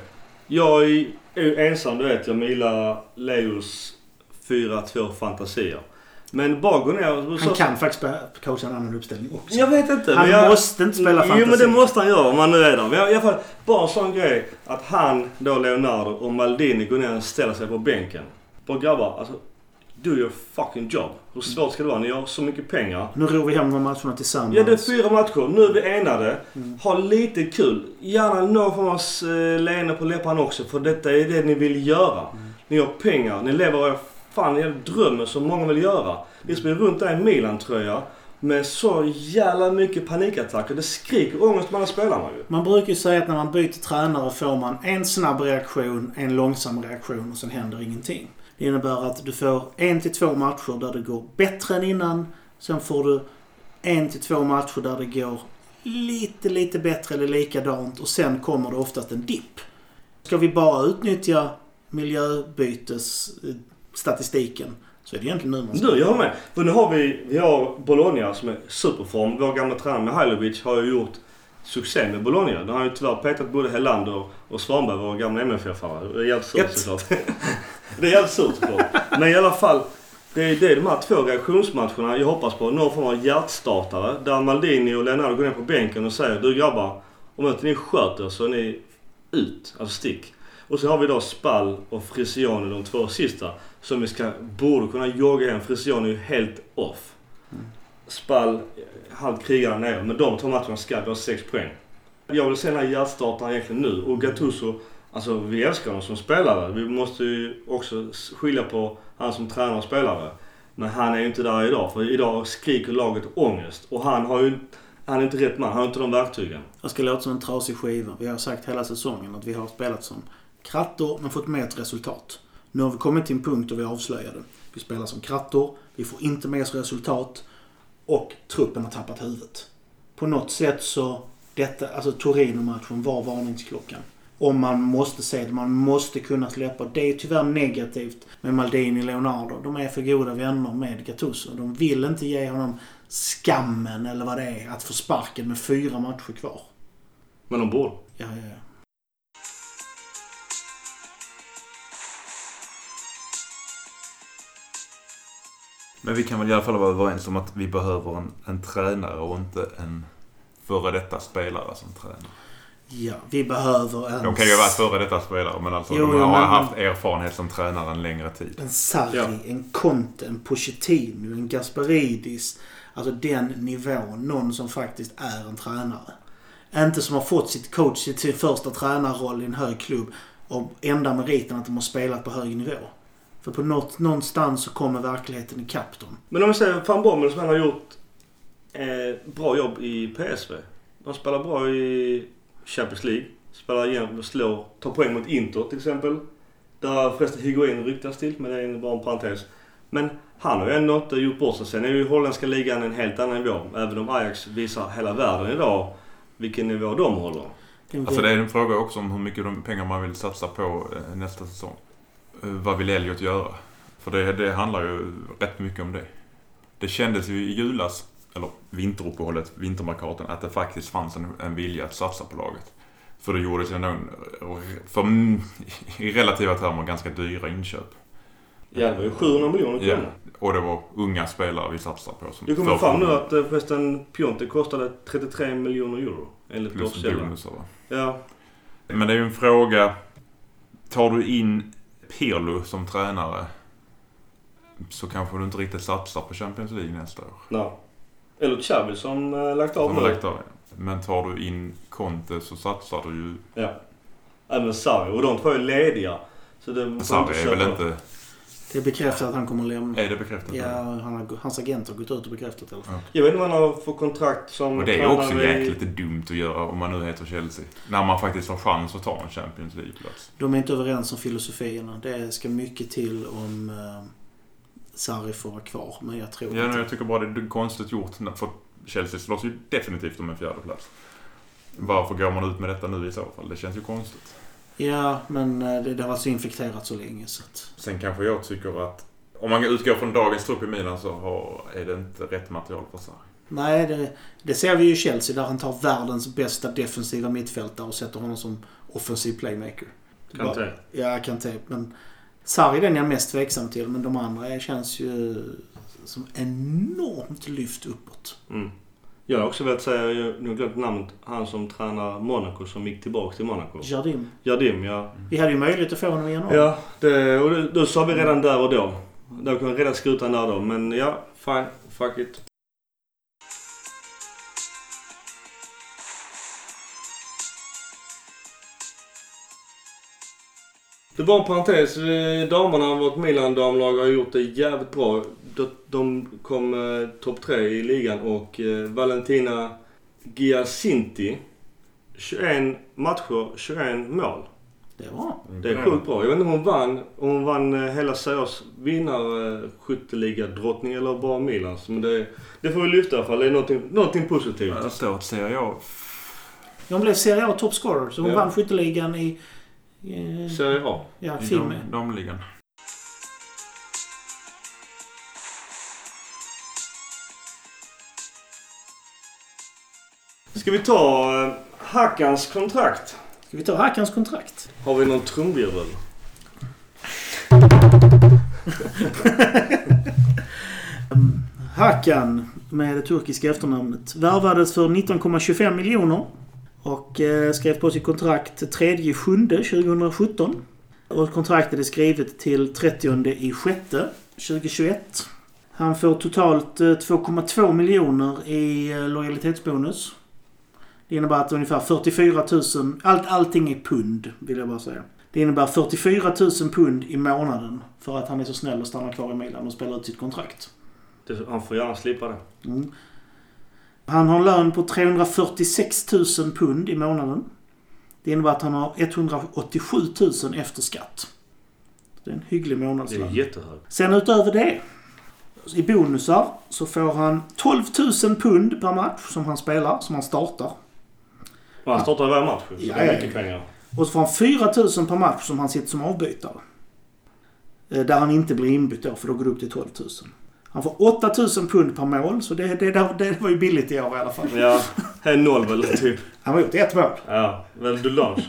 Jag är ju ensam, du vet. Jag gillar Leos 4-2 fantasier. Men bara gå ner och... Han kan faktiskt coacha en annan uppställning också. Jag vet inte. Han men jag, måste inte spela Jo men det måste han göra om han nu är där. Men i alla fall, bara en sån grej att han, då Leonardo och Maldini går ner och ställer sig på bänken. Bara grabbar, alltså. Do your fucking job. Hur svårt ska det vara? Ni har så mycket pengar. Nu ror vi hem de matcherna tillsammans. Ja, det är fyra matcher. Nu är vi enade. Ha lite kul. Gärna någon form av eh, leende på läpparna också. För detta är det ni vill göra. Ni har pengar. Ni lever er fan er drömmen som många vill göra. Ni springer runt där i Milan-tröja. Med så jävla mycket panikattacker. Det skriker ångest mellan spelarna ju. Man brukar ju säga att när man byter tränare får man en snabb reaktion, en långsam reaktion och sen händer ingenting. Det innebär att du får en till två matcher där det går bättre än innan. Sen får du en till två matcher där det går lite, lite bättre eller likadant och sen kommer det oftast en dipp. Ska vi bara utnyttja miljöbytesstatistiken så är det egentligen nu man ska Du, jag har med. För nu har vi, vi har Bologna som är superform. Vår gamla tränare Mihailovic har ju gjort succé med Bologna. Då har ju tyvärr petat både Helander och Svanberg, vår gamla MFF-are. Det är jävligt surt såklart. [LAUGHS] det är jävligt surt såklart. Men i alla fall. Det är, det är de här två reaktionsmatcherna jag hoppas på. Någon form av hjärtstartare. Där Maldini och Leonardo går ner på bänken och säger Du grabbar. Om inte ni sköter så är ni ut. Alltså stick. Och så har vi då Spall och Frisione de två sista. Som vi ska, borde kunna jogga igen. Frisione är ju helt off. Spall, halvt krigare nere. Men de två matcherna ska vi ha sex poäng. Jag vill se den här hjärtstartaren egentligen nu. Och Gattuso, alltså vi älskar honom som spelare. Vi måste ju också skilja på han som tränare och spelare. Men han är ju inte där idag. För idag skriker laget ångest. Och han har ju han är inte rätt man. Han har inte de verktygen. Jag ska låta som en trasig skiva. Vi har sagt hela säsongen att vi har spelat som krattor men fått med ett resultat. Nu har vi kommit till en punkt där vi avslöjade. Vi spelar som krattor, vi får inte med oss resultat och truppen har tappat huvudet. På något sätt så, detta, alltså Torino-matchen var varningsklockan. Om man måste se det, man måste kunna släppa. Det är tyvärr negativt med Maldini och Leonardo. De är för goda vänner med Gattuso. De vill inte ge honom skammen eller vad det är att få sparken med fyra matcher kvar. Men de borde. Ja, ja, ja. Men vi kan väl i alla fall vara överens om att vi behöver en, en tränare och inte en före detta spelare som tränare. Ja, vi behöver en... De kan ju vara före detta spelare men alltså Jo, de har men- haft erfarenhet som tränare en längre tid. En Sarri, Ja. en Conte, en Pochettino, en Gasparidis. Alltså den nivån. Någon som faktiskt är en tränare. Inte som har fått sitt coach, sitt- sin första tränarroll i en hög klubb. Och enda meriten att de har spelat på hög nivå. För på något, någonstans så kommer verkligheten ikapp dem. Men om vi säger Van Bommel som han har gjort eh, bra jobb i PSV. De spelar bra i Champions League. Spelar igen, slår, tar poäng mot Inter till exempel. Där förresten Higuain ryktas till, men det är bara en parentes. Men han har ju ändå inte gjort bort sig. Sen är ju holländska ligan en helt annan nivå. Även om Ajax visar hela världen idag vilken nivå de håller. Alltså det är en fråga också om hur mycket pengar man vill satsa på eh, nästa säsong. Vad vill Elliot göra? För det, det handlar ju rätt mycket om det. Det kändes ju i julas, eller vinteruppehållet, vintermarkaten, att det faktiskt fanns en, en vilja att satsa på laget. För det gjordes ju någon, för, i relativa termer, ganska dyra inköp. Ja, det var ju 700 miljoner Ja. kronor. Och det var unga spelare vi satsade på. Som Det kommer fram nu att eh, förresten Piontek kostade 33 miljoner euro. Enligt Plus bonusar va? Ja. Men det är ju en fråga. Tar du in Pirlo som tränare så kanske du inte riktigt satsar på Champions League nästa år. Nej. Eller Xavi som äh, lagt av Som nu. lagt av. Men tar du in Conte så satsar du ju... Ja. Även Sarri. Och de två är lediga. Så det Sarri är väl inte... Det är bekräftat att han kommer att lämna. Är det bekräftat? Ja, han har, hans agent har gått ut och bekräftat det fall. Jag vet inte vad han har för kontrakt som Och det är också i- jäkligt dumt att göra om man nu heter Chelsea. När man faktiskt har chans att ta en Champions League-plats. De är inte överens om filosofierna. Det ska mycket till om eh, Sarri får vara kvar. Men jag tror Ja, inte... jag tycker bara det är konstigt gjort. För Chelsea slåss ju definitivt om en fjärde plats. Varför går man ut med detta nu i så fall? Det känns ju konstigt. Ja, men eh, det, det har varit så infekterat så länge så att... Sen kanske jag tycker att om man utgår från dagens trupp i Milan så har, är det inte rätt material för Sarri. Nej, det, det ser vi ju i Chelsea där han tar världens bästa defensiva mittfältare och sätter honom som offensiv playmaker. Kanté. Ja, Kanté. Men Sarri är den jag är mest tveksam till. Men de andra känns ju som enormt lyft uppåt. Mm. Jag har också velat säga, jag har glömt namnet, han som tränar Monaco som gick tillbaka till Monaco. Jardim. Jardim, ja. Vi hade ju möjlighet att få honom i januari. Ja, det, och det, då sa vi redan där och då. Då kunde vi redan skutan där då. Men ja, fine. Fuck it. Det var en parentes. eh, Damerna, vårt Milan-damlag, har gjort det jävligt bra. De, kom eh, topp tre i ligan och eh, Valentina Giacinti 21 matcher, 21 mål. Det var Det är sjukt bra. Jag vet inte om hon vann, om hon vann eh, hela Serias vinnare-skytteliga-drottning eller bara Milans. Men det, det får vi lyfta i alla fall. Det är någonting, någonting positivt. Där står att Serie A. Hon blev Serie A topscorer, så hon Ja. vann skytteligan i... i Serie A. ja, I film. dam- Ska vi ta eh, Hackans kontrakt? Ska vi ta Hackans kontrakt? Har vi någon trumvirvel? [LAUGHS] Hakan med det turkiska efternamnet värvades för 19,25 miljoner och eh, skrev på sitt kontrakt 3 7 2017. Och kontraktet är skrivet till 30 i 6 2021. Han får totalt eh, 2,2 miljoner i eh, lojalitetsbonus. Det innebär att ungefär 44 000, allt, allting är pund vill jag bara säga. Det innebär 44 000 pund i månaden för att han är så snäll och stannar kvar i Milan och spelar ut sitt kontrakt. Det, han får gärna slippa det. Mm. Han har en lön på 346 000 pund i månaden. Det innebär att han har 187 000 efter skatt. Det är en hygglig Det är månadslön. jättehögt. Sen utöver det, i bonusar, så får han 12 000 pund per match som han spelar, som han startar. Och han startar varje match. Så Ja, det är mycket ja. pengar. Och så får han 4 000 per match som han sitter som avbytare. Eh, Där han inte blir inbytt då, för då går det upp till 12 000. Han får 8 000 pund per mål, så det, det, det, var ju billigt i år i alla fall. Ja, är noll väl typ. Han har gjort ett mål. Ja, väl Dulange.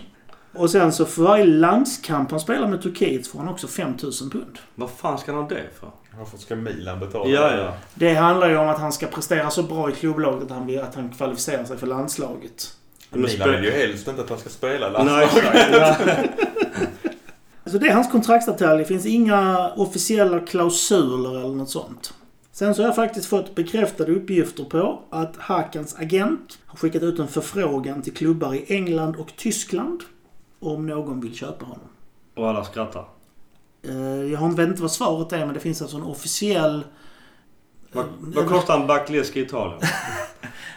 Och sen så för varje landskamp han spelar med Turkiet får han också 5000 pund. Vad fan ska han ha det för? Varför ska Milan betala? Ja, ja. Det handlar ju om att han ska prestera så bra i klubblaget att han, blir, att han kvalificerar sig för landslaget. Men Milan spe- vill ju helst inte att han ska spela Nej, landslaget. exakt. [LAUGHS] Ja. Så det är hans kontraktsdetalj. Det finns inga officiella klausuler eller något sånt. Sen så har jag faktiskt fått bekräftade uppgifter på att Hakans agent har skickat ut en förfrågan till klubbar i England och Tyskland om någon vill köpa honom. Och alla skrattar. Eh, Jag har inte- vet inte vad svaret är men det finns alltså en officiell... Vad, vad kostar en Backleschi i Italien? [LAUGHS]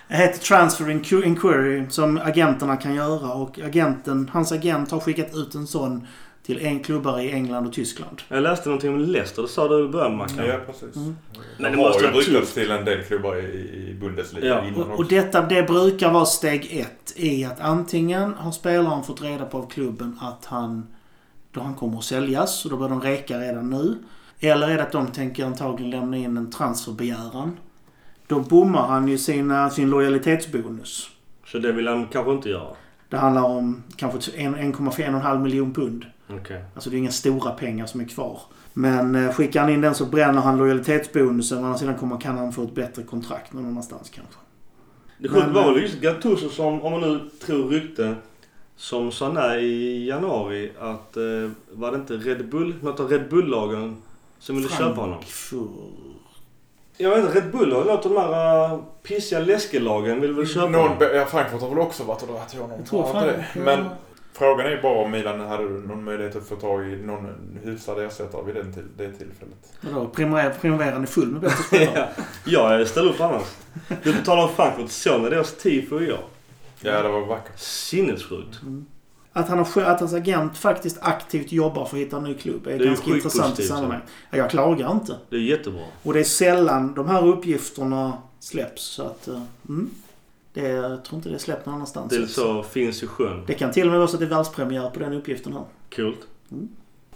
Det heter Transfer Inqu- Inquiry som agenterna kan göra och agenten, hans agent har skickat ut en sån till en klubbar i England och Tyskland. Jag läste någonting om Leicester. Det sa du i början Mackan. Ja, precis. Mm. Men De det måste har ju tufft. till en del klubbar i, Bundesliga Ja. innan Och, detta det brukar vara steg ett i att antingen har spelaren fått reda på av klubben att han då han kommer att säljas och då börjar de reka redan nu. Eller är det att de tänker antagligen lämna in en transferbegäran. Då bommar han ju sina, sin lojalitetsbonus. Så det vill han kanske inte göra. Det handlar om kanske en- 1,5 miljon pund. Okej. Alltså det är inga stora pengar som är kvar. Men eh, skickar han in den så bränner han lojalitetsbonusen. Å andra sidan kommer, kan han få ett bättre kontrakt någon annanstans kanske. Det sjuka var väl just Gattuso som, om man nu tror rykte, som sa nej i januari att, eh, var det inte Red Bull, något av Red Bull-lagen som ville köpa honom? Jag vet inte, Red Bull har något av de här uh, pissiga läskelagen vill väl köpa Någon, honom? ja, Frankfurt har väl också varit och dragit till honom. Jag tror Har fan... Men frågan är ju bara om Milan hade någon möjlighet att få tag i någon hyfsad ersättare vid den till, det tillfället. Vadå? Primär- Primären är full med bättre spelare? [LAUGHS] ja, jag ställer upp annars. Du talar om Frankfurt. Såg ni deras tifo i år? Ja, det var vackert. Sinnessjukt. Att, han har, att hans agent faktiskt aktivt jobbar för att hitta en ny klubb är, är ganska intressant i sammanhanget. Ja, jag klagar inte. Det är jättebra. Och det är sällan de här uppgifterna släpps. Så att... eh, Mm, det, jag tror inte det är släppt någon annanstans. Det så finns i sjön. Det kan till och med vara så att det är världspremiär på den uppgiften här. Coolt. Mm.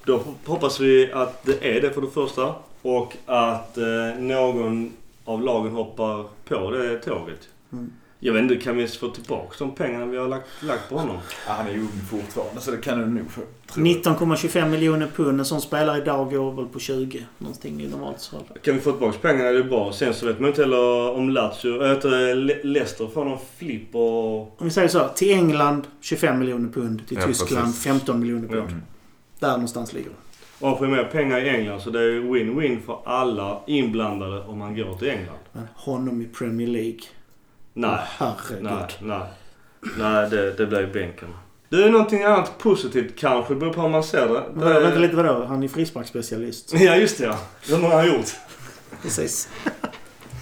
Då hoppas vi att det är det för det första. Och att eh, någon av lagen hoppar på det tåget. Mm. Jag vet inte, kan vi få tillbaka de pengarna vi har lagt, lagt på honom? Ja, han är ju ung fortfarande så det kan du nog få. tror jag. 19,25 miljoner pund. En sån spelare idag går väl på 20. Någonting i normalt fall. Kan vi få tillbaka pengarna är det bra. Sen så vet man inte heller om Lazio, äh, Leicester får någon flipp och... Om vi säger så. Till England 25 miljoner pund. Till Ja, Tyskland precis. 15 miljoner pund. Mm. Där någonstans ligger det. Och får mer pengar i England så det är win-win för alla inblandade om man går till England. Men honom i Premier League. Nej. Herregud. Nej, nej. Nej, det, det blir bänken. Det är någonting annat positivt kanske, beror på hur man ser det. Det vänta lite, vadå? Han är frisparksspecialist. [LAUGHS] Ja, just det ja. Det har han gjort. Precis.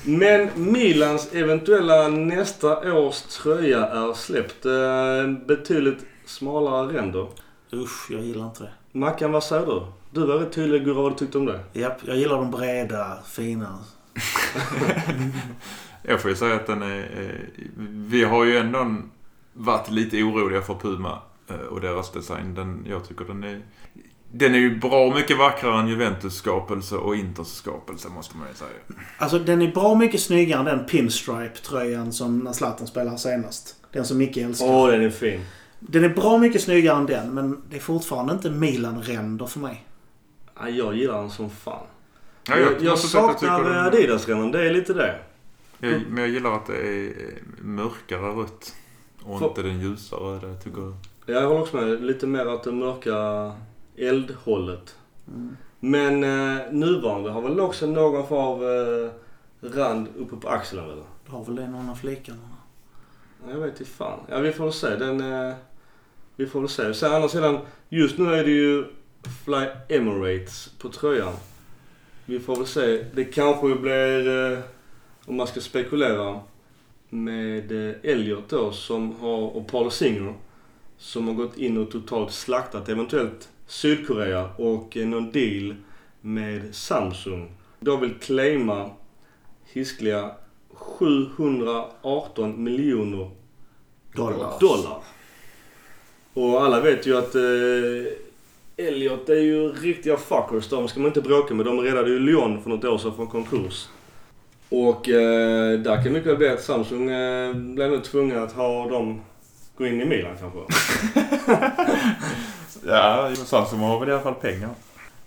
Men Milans eventuella nästa års tröja är släppt. Eh, Betydligt smalare ränder. Usch, jag gillar inte det. Mackan, vad säger du? Du var rätt tydlig vad du tyckte om det. Japp, jag gillar de breda, fina. [LAUGHS] Jag får ju säga att den är... eh, Vi har ju ändå varit lite oroliga för Puma eh, och deras design. Den, jag tycker den är... Den är ju bra mycket vackrare än Juventus skapelse och Inters skapelse måste man ju säga. Alltså den är bra mycket snyggare än den pinstripe-tröjan som när Zlatan spelade senast. Den som Micke älskar. Åh, den är fin. Den är bra mycket snyggare än den, men det är fortfarande inte Milan-ränder för mig. Ja, jag gillar den som fan. Ja, jag jag jag saknar Adidas-ränden, det är lite det. Jag, men jag gillar att det är mörkare rött. Och För- inte den ljusa röda. Jag tycker... Jag håller också med. Lite mer åt det mörka eldhållet. Men eh, nuvarande har väl också någon form av eh, rand uppe på axeln väl? Du har väl det någon av flikarna? Jag vet inte fan. Ja, vi får väl se. Den, eh, vi får väl se. Sen andra sidan, just nu är det ju Fly Emirates på tröjan. Vi får väl se. Det kanske blir, eh, om man ska spekulera, med eh, Elliot då som har, och Paul Singer som har gått in och totalt slaktat eventuellt Sydkorea och eh, någon deal med Samsung. De vill claima hiskliga 718 miljoner Dollar. dollar. Och alla vet ju att eh, Elliot är ju riktiga fuckers. De ska man inte bråka med. De räddade ju Lyon för något år sedan från konkurs. Och eh, där kan mycket väl bli att Samsung eh, blir nog tvungna att ha dem gå in i Milan kanske. [LAUGHS] Ja, Samsung har väl i alla fall pengar.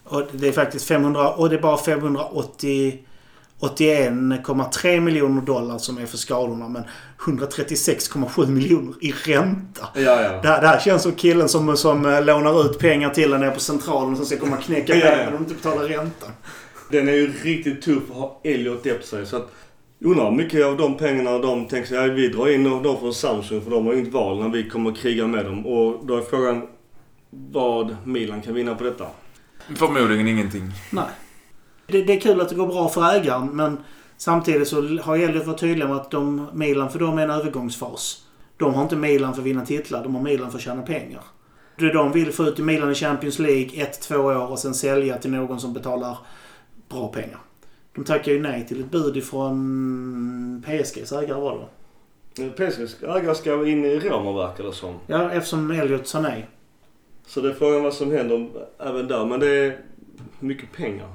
Och det är faktiskt 500, och det är bara 580 81,3 miljoner dollar som är för skadorna men 136,7 miljoner i ränta. Ja, ja. Det här, det här känns som killen som, som eh, lånar ut pengar till en på centralen som ska komma och knäcka Ja, ja. om de inte betalar räntan. Den är ju riktigt tuff att ha Elliot efter sig. Så att, undrar mycket av de pengarna de tänker sig, ja, vi drar in dem från Samsung för de har inget val när vi kommer att kriga med dem. Och då är frågan vad Milan kan vinna på detta. Förmodligen ingenting. Nej. Det, det är kul att det går bra för ägaren men samtidigt så har Elliot varit tydliga med att de, Milan för dem är en övergångsfas. De har inte Milan för att vinna titlar, de har Milan för att tjäna pengar. Det de vill få ut i Milan i Champions League ett, två år och sen sälja till någon som betalar bra pengar. De tackar ju nej till ett bud ifrån PSGs ägare var det va? PSGs ägare ska in i Roma verkar det som. Ja, eftersom Elliot sa nej. Så det är frågan vad som händer även där. Men det är mycket pengar.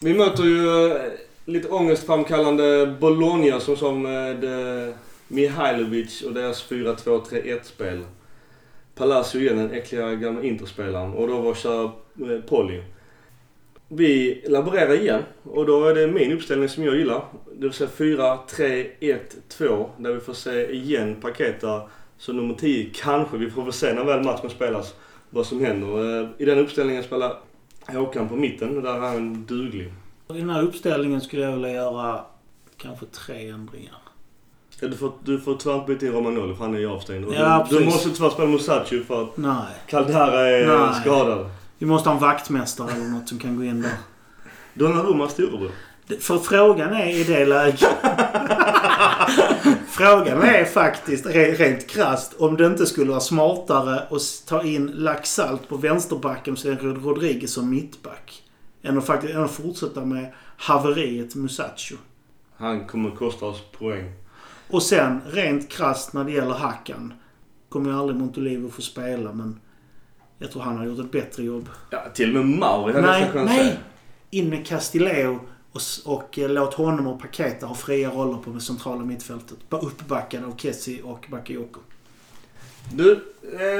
Vi möter ju eh, lite ångestframkallande Bologna som som eh, Mihailovic och deras 4-2-3-1-spel. Palacio igen, den äckliga gamla Interspelaren. Och då var kör eh, Polly. Vi laborerar igen och då är det min uppställning som jag gillar. Det vill säga 4, 3, 1, 2. Där vi får se igen Paketa som nummer 10. Kanske, vi får väl se när väl matchen spelas vad som händer. Eh, I den uppställningen spelar Håkan på mitten och där är han duglig. I den här uppställningen skulle jag vilja göra kanske tre ändringar. Du får, du får tyvärr inte byta in Romagnoli för han är ju avstängd. Ja, du, du måste tyvärr spela Musacho för att Nej. Caldera är Nej. skadad. Vi måste ha en vaktmästare eller något som kan gå in där. Donnarummas storebror. För frågan är i det läget... [LAUGHS] frågan är faktiskt re- rent krasst om det inte skulle vara smartare att ta in Laxalt på vänsterbacken och sen Rod- Rodriguez som mittback. Än att, faktiskt, än att fortsätta med haveriet Musacho. Han kommer kosta oss poäng. Och sen rent krasst när det gäller Hackan. Kommer ju aldrig Montolivo få spela men Jag tror han har gjort ett bättre jobb. Ja, till och med Mauri hade jag Nej, nästan kunnat nej! säga. In med Castilleo och, och eh, låt honom och Paketa ha fria roller på det centrala mittfältet. Ba- Uppbackade av Kessie och Bakayoko. Du,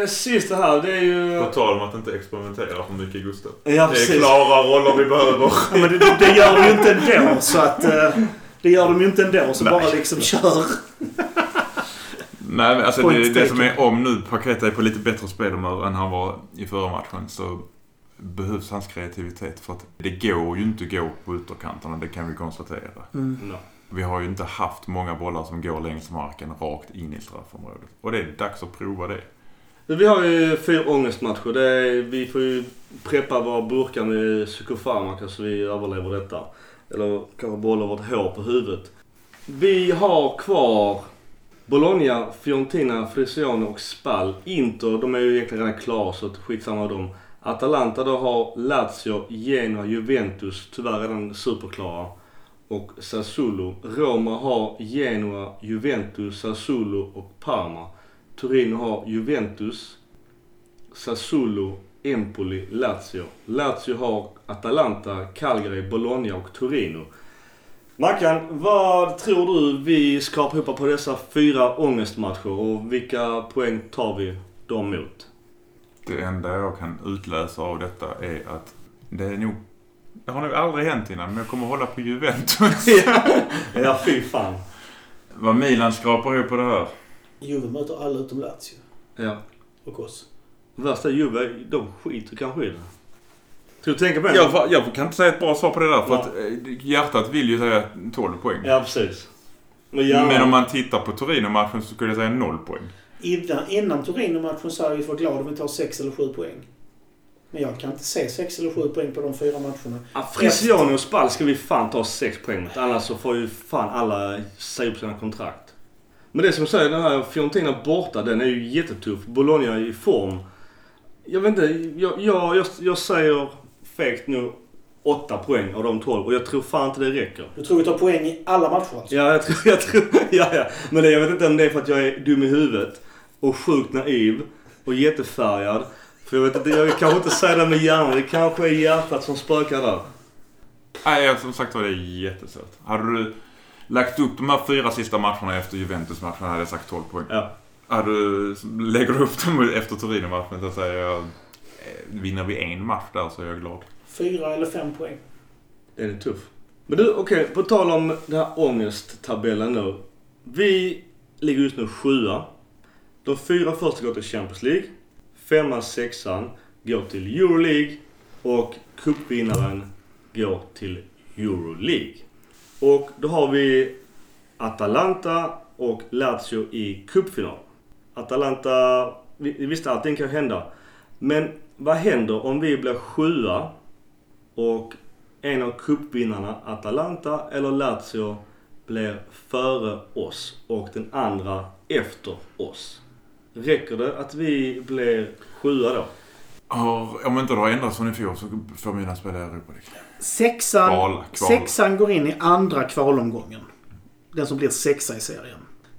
eh, sista här det är ju... På tal om att inte experimentera för mycket Gustav. Ja, Det är precis. klara roller vi behöver. Ja, men det, det, gör de ju inte ändå så att... eh, Det gör de ju inte ändå så Nej. bara liksom kör. Nej, men alltså det, det som är om nu Paketa är på lite bättre spelhumör än han var i förra matchen så behövs hans kreativitet. För att det går ju inte att gå på ytterkanterna, det kan vi konstatera. No. Vi har ju inte haft många bollar som går längs marken rakt in i straffområdet. Och det är dags att prova det. Vi har ju fyra ångestmatcher. Det är, vi får ju preppa våra burkar med psykofarmaka så vi överlever detta. Eller kanske behålla vårt hår på huvudet. Vi har kvar Bologna, Fiorentina, Frisiano och Spal. Inter, de är ju egentligen redan klara så skitsamma dem. Atalanta då har Lazio, Genoa, Juventus, tyvärr redan superklara. Och Sassuolo. Roma har Genoa, Juventus, Sassuolo och Parma. Turin har Juventus, Sassuolo, Empoli, Lazio. Lazio har Atalanta, Cagliari, Bologna och Torino. Mackan, vad tror du vi skrapar ihop på dessa fyra ångestmatcher och vilka poäng tar vi dem mot? Det enda jag kan utläsa av detta är att det är nog... Det har nog aldrig hänt innan, men jag kommer hålla på Juventus. [LAUGHS] ja, fy fan. Vad Milan skrapar ihop på det här. Juve möter alla utom Lazio. Ja. Och oss. Värsta Juve, de skiter kanske i det. Ska du tänka på det? Jag, jag kan inte säga ett bra svar på det där, för Ja. att eh, hjärtat vill ju säga 12 poäng. Ja, precis. Men, gärna- Men om man tittar på Torino-matchen så skulle jag säga 0 poäng. Innan, innan Torino-matchen sa vi får glada om vi tar 6 eller 7 poäng. Men jag kan inte se 6 eller 7 poäng på de fyra matcherna. Ja, Frisiano och Spal ska vi fan ta 6 poäng mot. Annars så får ju fan alla säga upp sina kontrakt. Men det som jag säger, den här Fiorentina borta, den är ju jättetuff. Bologna är i form. Jag vet inte, jag, jag, jag, jag säger fegt nu 8 poäng av de 12 och jag tror fan inte det räcker. Du tror vi tar poäng i alla matcher alltså? Ja, jag tror, jag tror, [LAUGHS] ja, ja. Men det, jag vet inte om det är för att jag är dum i huvudet och sjukt naiv och jättefärgad. För jag vet inte, jag kan inte säga det med hjärnan. Det kanske är hjärtat som spökar där. Nej, jag- som sagt var det är jättesvårt. Hade du lagt upp de här fyra sista matcherna efter Juventus-matchen hade jag sagt 12 poäng. Ja. Hade du, lägger upp dem efter Torino-matchen så säger jag... eh, Vinner vi en match där så är jag glad. Fyra eller fem poäng. Den är tuff. Men du, okej. på tal om den här ångesttabellen nu. Vi ligger just nu sjua. De fyra första går till Champions League. Femman, sexan går till Euroleague. Och cupvinnaren går till Euroleague. Och då har vi Atalanta och Lazio i cupfinal. Atalanta, vi, vi visste allting kan hända. Men vad händer om vi blir sjua och en av cupvinnarna, Atalanta eller Lazio, blir före oss och den andra efter oss? Räcker det att vi blir sjua då? Har- Om inte det har ändrats från i fjol så får Milan spela i Europa League. Sexan, Kval, kval. sexan går in i andra kvalomgången. Den som blir sexa i serien.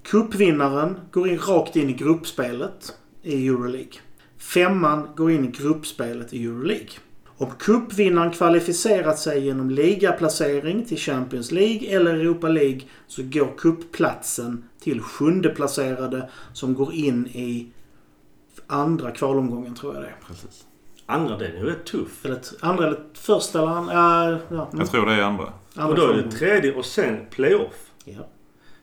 Cupvinnaren går in rakt in i gruppspelet i Euroleague. Femman går in i gruppspelet i Euroleague. Om cupvinnaren kvalificerat sig genom ligaplacering till Champions League eller Europa League så går cupplatsen till sjunde placerade som går in i andra kvalomgången tror jag det är. Precis. Andra den är rätt tuff. Eller andra eller första eller andra. Ja, ja, mm. Jag tror det är andra. Andra Och då är det tredje och sen playoff. Ja.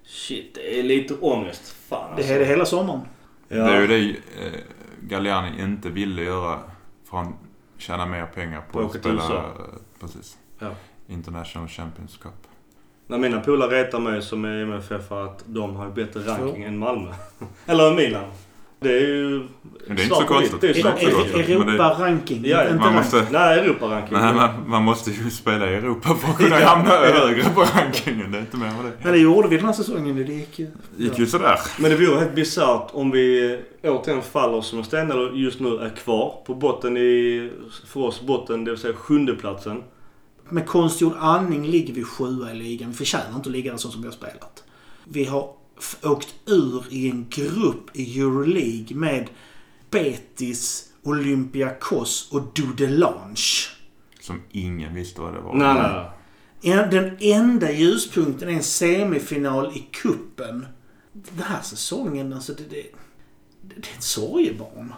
Shit, det är lite ångest. Fan Det är det hela sommaren. Ja. Det är ju det eh, Galliani inte ville göra för han tjänar mer pengar på att spela... Eh, Precis. Ja. International Champions Cup. När mina polare retar mig som är MFF för att de har bättre ranking än Malmö. [LAUGHS] Eller Milan. Det är ju... Men det är inte så konstigt. Det är Det inte så det- Europa-ranking. Ja, inte Man ranking. måste... Nej, Europa-ranking. Nej, man, man måste ju spela i Europa för att kunna hamna högre på rankingen. Det är inte mer med Men det. det gjorde vi den här säsongen. Det gick ju... gick ju sådär. Men det vore helt bisarrt om vi återigen faller som en sten eller just nu är kvar på botten i, för oss botten, det vill säga sjunde platsen. Med konstgjord andning ligger vi sjua i ligan. Vi förtjänar inte att ligga där så som vi har spelat. Vi har åkt ur i en grupp i Euroleague med Betis, Olympiakos och Dudelange. Som ingen visste vad det var. Nej, nej, nej. En- Den enda ljuspunkten är en semifinal i kuppen. Den här säsongen, alltså det, det, det, det är ett sorgebarn.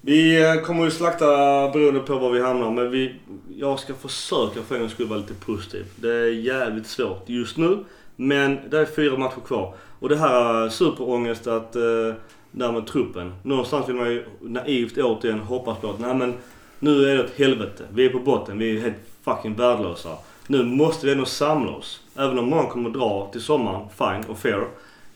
Vi eh, kommer ju slakta beroende på var vi hamnar men vi, jag ska försöka för en gångs skull vara lite positiv. Det är jävligt svårt just nu. Men det är fyra matcher kvar. Och det här superångest att eh, där med truppen. Någonstans vill man ju naivt återigen hoppas på att nej men nu är det ett helvete. Vi är på botten. Vi är helt fucking värdelösa. Nu måste vi ändå samla oss. Även om många kommer dra till sommaren, fine och fair.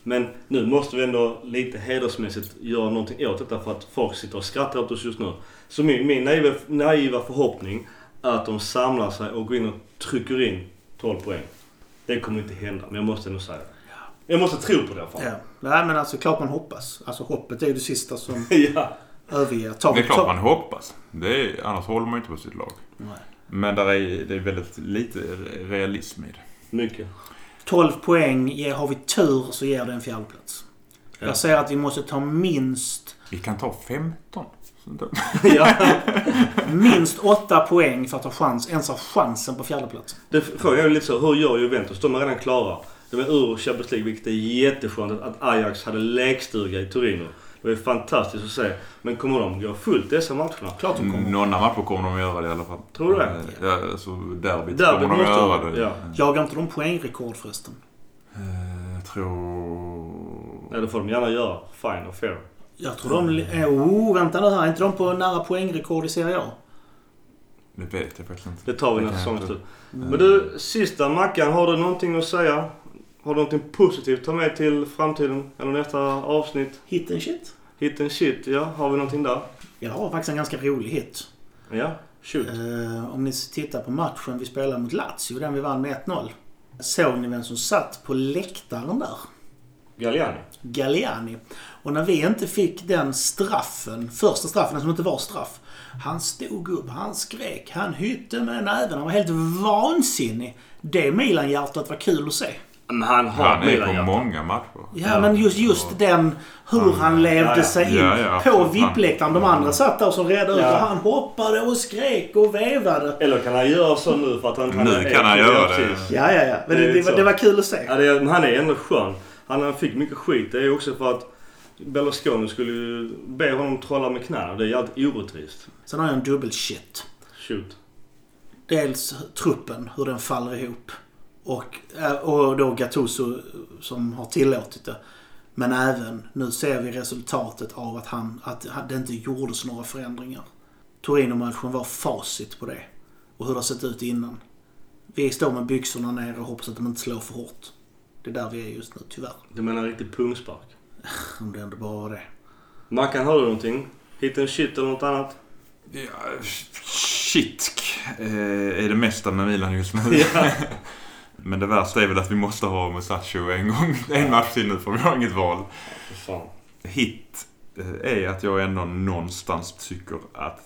Men nu måste vi ändå lite hedersmässigt göra någonting åt detta för att folk sitter och skrattar åt oss just nu. Så min, min naiva, naiva förhoppning är att de samlar sig och går in och trycker in 12 poäng. Det kommer inte hända, men jag måste ändå säga det. Jag måste tro på det i alla fall. Ja. Nej men alltså klart man hoppas. Alltså hoppet är ju det sista som [LAUGHS] ja. överger. Tar Det är klart man hoppas. Det är, annars håller man inte på sitt lag. Nej. Men där är, det är väldigt lite realism i det. Mycket. 12 poäng. Ge- Har vi tur så ger det en fjärdeplats. Ja. Jag säger att vi måste ta minst, Vi kan ta 15. Så då- ja. minst 8 poäng för att ha chans, ens ha chansen på fjärdeplatsen. Det frågan är lite så, hur gör Juventus? De är redan klara. De är ur Champions League, vilket är jätteskönt att- att Ajax hade lekstuga i Torino. Det var ju fantastiskt att se. Men kommer de gå fullt dessa matcherna? Klart de kommer. Några matcher kommer de göra det i alla fall. Tror du det? Eh, Ja, alltså derbyt Derbyt kommer de göra de, det. ja. Jagar inte de poängrekord förresten? Eh, Jag tror... Ja, det får de gärna göra. Fine och fair. Jag tror de... eh, Oh, vänta nu här. Är inte de på nära poängrekord i Serie A? Det vet jag faktiskt inte. Det tar vi när säsongen slut. Men du, sista Mackan. Har du någonting att säga? Har du någonting positivt att ta med till framtiden? Eller nästa avsnitt? Hit and shit? Hit and shit, ja. Har vi någonting där? Jag har faktiskt en ganska rolig hit. Ja, shoot. Eh, om ni tittar på matchen vi spelade mot Lazio, den vi vann med 1-0. Såg ni vem som satt på läktaren där? Galliani. Galliani. Och när vi inte fick den straffen, första straffen den som inte var straff. Han stod upp, han skrek, han hytte med näven. Han var helt vansinnig. Det Milan-hjärtat var kul att se. Men han har Han är på många matcher. Ja, Ja. men just, just den hur Ja, han levde ja, sig in ja, ja, på. VIP-läktaren. De andra satt där som räddade ut Ja. och han hoppade och skrek och vevade. Eller kan han göra så nu för att han... Nu är- kan han göra det. precis. Ja, ja, ja. Men Det det, var, det var kul att se. Ja, det men han är ändå skön. Han han fick mycket skit. Det är också för att Berlusconi skulle ju be honom trolla med knäna. Det är jävligt orättvist. Sen har jag en dubbel-shit. Shoot. Dels truppen, hur den faller ihop. Och, eh, och då Gattuso som har tillåtit det. Men även, nu ser vi resultatet av att, han, att det inte gjordes några förändringar. Torino-matchen var facit på det. Och hur det har sett ut innan. Vi står med byxorna ner och hoppas att de inte slår för hårt. Det är där vi är just nu, tyvärr. Du menar en riktig pungspark? [LAUGHS] Om det ändå bara var det. Mackan, har du någonting? Hit en shit eller något annat? Ja, shit eh, är det mesta med Milan just nu. Ja. [LAUGHS] Men det värsta är väl att vi måste ha Musacho en gång, [LAUGHS] en match till nu för vi har inget val. Fan. Hit eh, är att jag ändå någonstans tycker att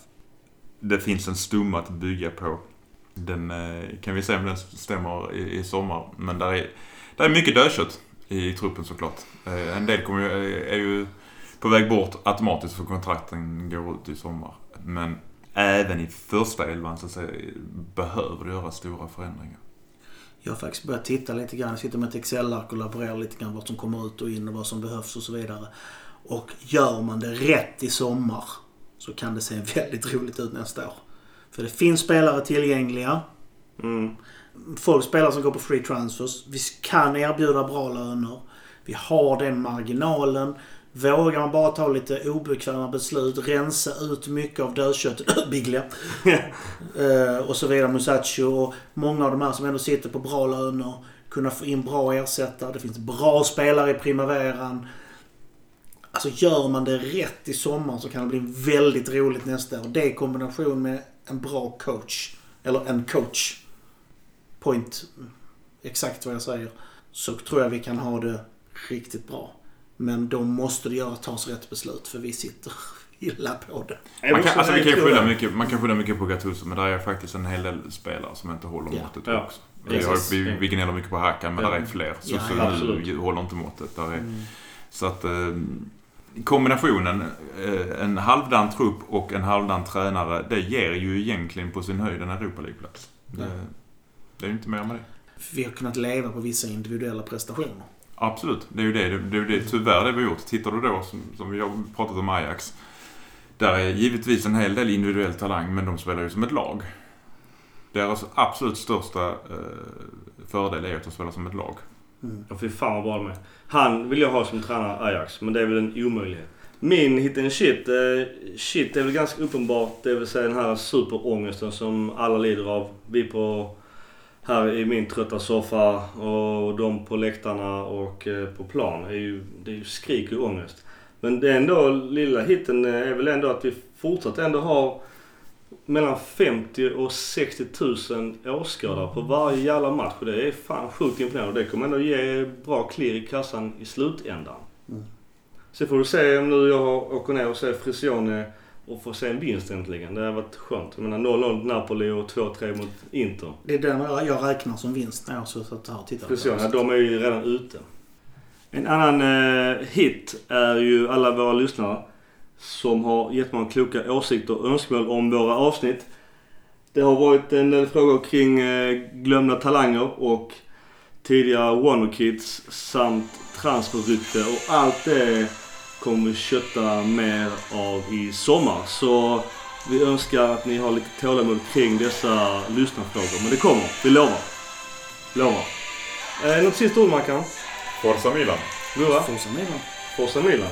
det finns en stomme att bygga på. Den eh, kan vi se om den stämmer i, i sommar. Men där är, där är mycket dödkött i truppen såklart. Eh, En del kommer ju, är ju på väg bort automatiskt för kontrakten går ut i sommar. Men även i första elvan så behöver det göra stora förändringar. Jag har faktiskt börjat titta lite grann. Jag sitter med ett Excel-ark och laborerar lite grann vad som kommer ut och in och vad som behövs och så vidare. Och gör man det rätt i sommar så kan det se [LAUGHS] väldigt roligt ut nästa år. För det finns spelare tillgängliga. Mm. Folk spelare som går på free transfers. Vi kan erbjuda bra löner. Vi har den marginalen. Vågar man bara ta lite obekväma beslut, rensa ut mycket av dödköttet, [CLEARS THROAT] Biglia, [LAUGHS] eh, och så vidare, Musacho och många av de här som ändå sitter på bra löner, kunna få in bra ersättare. Det finns bra spelare i primaveran. Alltså gör man det rätt i sommar så kan det bli väldigt roligt nästa år. Det i kombination med en bra coach, eller en coach, point, exakt vad jag säger, så tror jag vi kan ha det riktigt bra. Men då måste det göra, tas rätt beslut för vi sitter [LAUGHS] illa på det. Man kan, alltså, vi kan skylla mycket, man kan skylla mycket på Gattuso men där är faktiskt en hel del spelare som inte håller måttet Ja. också. Vi, har, vi, vi gnäller mycket på Hakan men Ja. där är fler. Så, Ja, så ja, nu absolut. håller inte måttet. Där är, Mm. Så att... Eh, kombinationen, eh, en halvdan trupp och en halvdan tränare, det ger ju egentligen på sin höjd en Europa League-plats. Det, det är ju inte mer med det. Vi har kunnat leva på vissa individuella prestationer. Absolut, det är ju det. Det är ju det, tyvärr det vi har gjort. Tittar du då, som, som vi har pratat om Ajax. Där är givetvis en hel del individuell talang, men de spelar ju som ett lag. Deras absolut största eh, fördel är att de spelar som ett lag. Mm. Ja, fy fan vad bra de är. Han vill jag ha som tränare Ajax, men det är väl en omöjlighet. Min hit and shit, eh, shit är väl ganska uppenbart. Det vill säga den här superångesten som alla lider av. Vi på här i min trötta soffa och de på läktarna och eh, på plan. Är ju, det är ju skrik och ångest. Men det är ändå, lilla hitten eh, är väl ändå att vi fortsatt ändå har mellan 50 och 60 000 åskådare på varje jävla match. Och det är fan sjukt imponerande. Det kommer ändå ge bra klirr i kassan i slutändan. Mm. Så får du se om nu jag åker ner och ser Frisione och får se en vinst äntligen. Det har varit skönt. Jag menar 0-0 Napoli och 2-3 mot Inter. Det är den jag räknar som vinst när jag har suttit här och tittat på Frisione, det. de är ju redan ute. En annan eh, hit är ju alla våra lyssnare som har jättemånga kloka åsikter och önskemål om våra avsnitt. Det har varit en del frågor kring eh, glömda talanger och tidigare Wonderkids samt transferrykte och allt det kommer vi kötta mer av i sommar. Så vi önskar att ni har lite tålamod kring dessa lyssnarfrågor. Men det kommer, vi lovar. Lovar. Eh, något sista ord Mackan? Forza Milan! Gurra? Forza Milan. Forza Milan.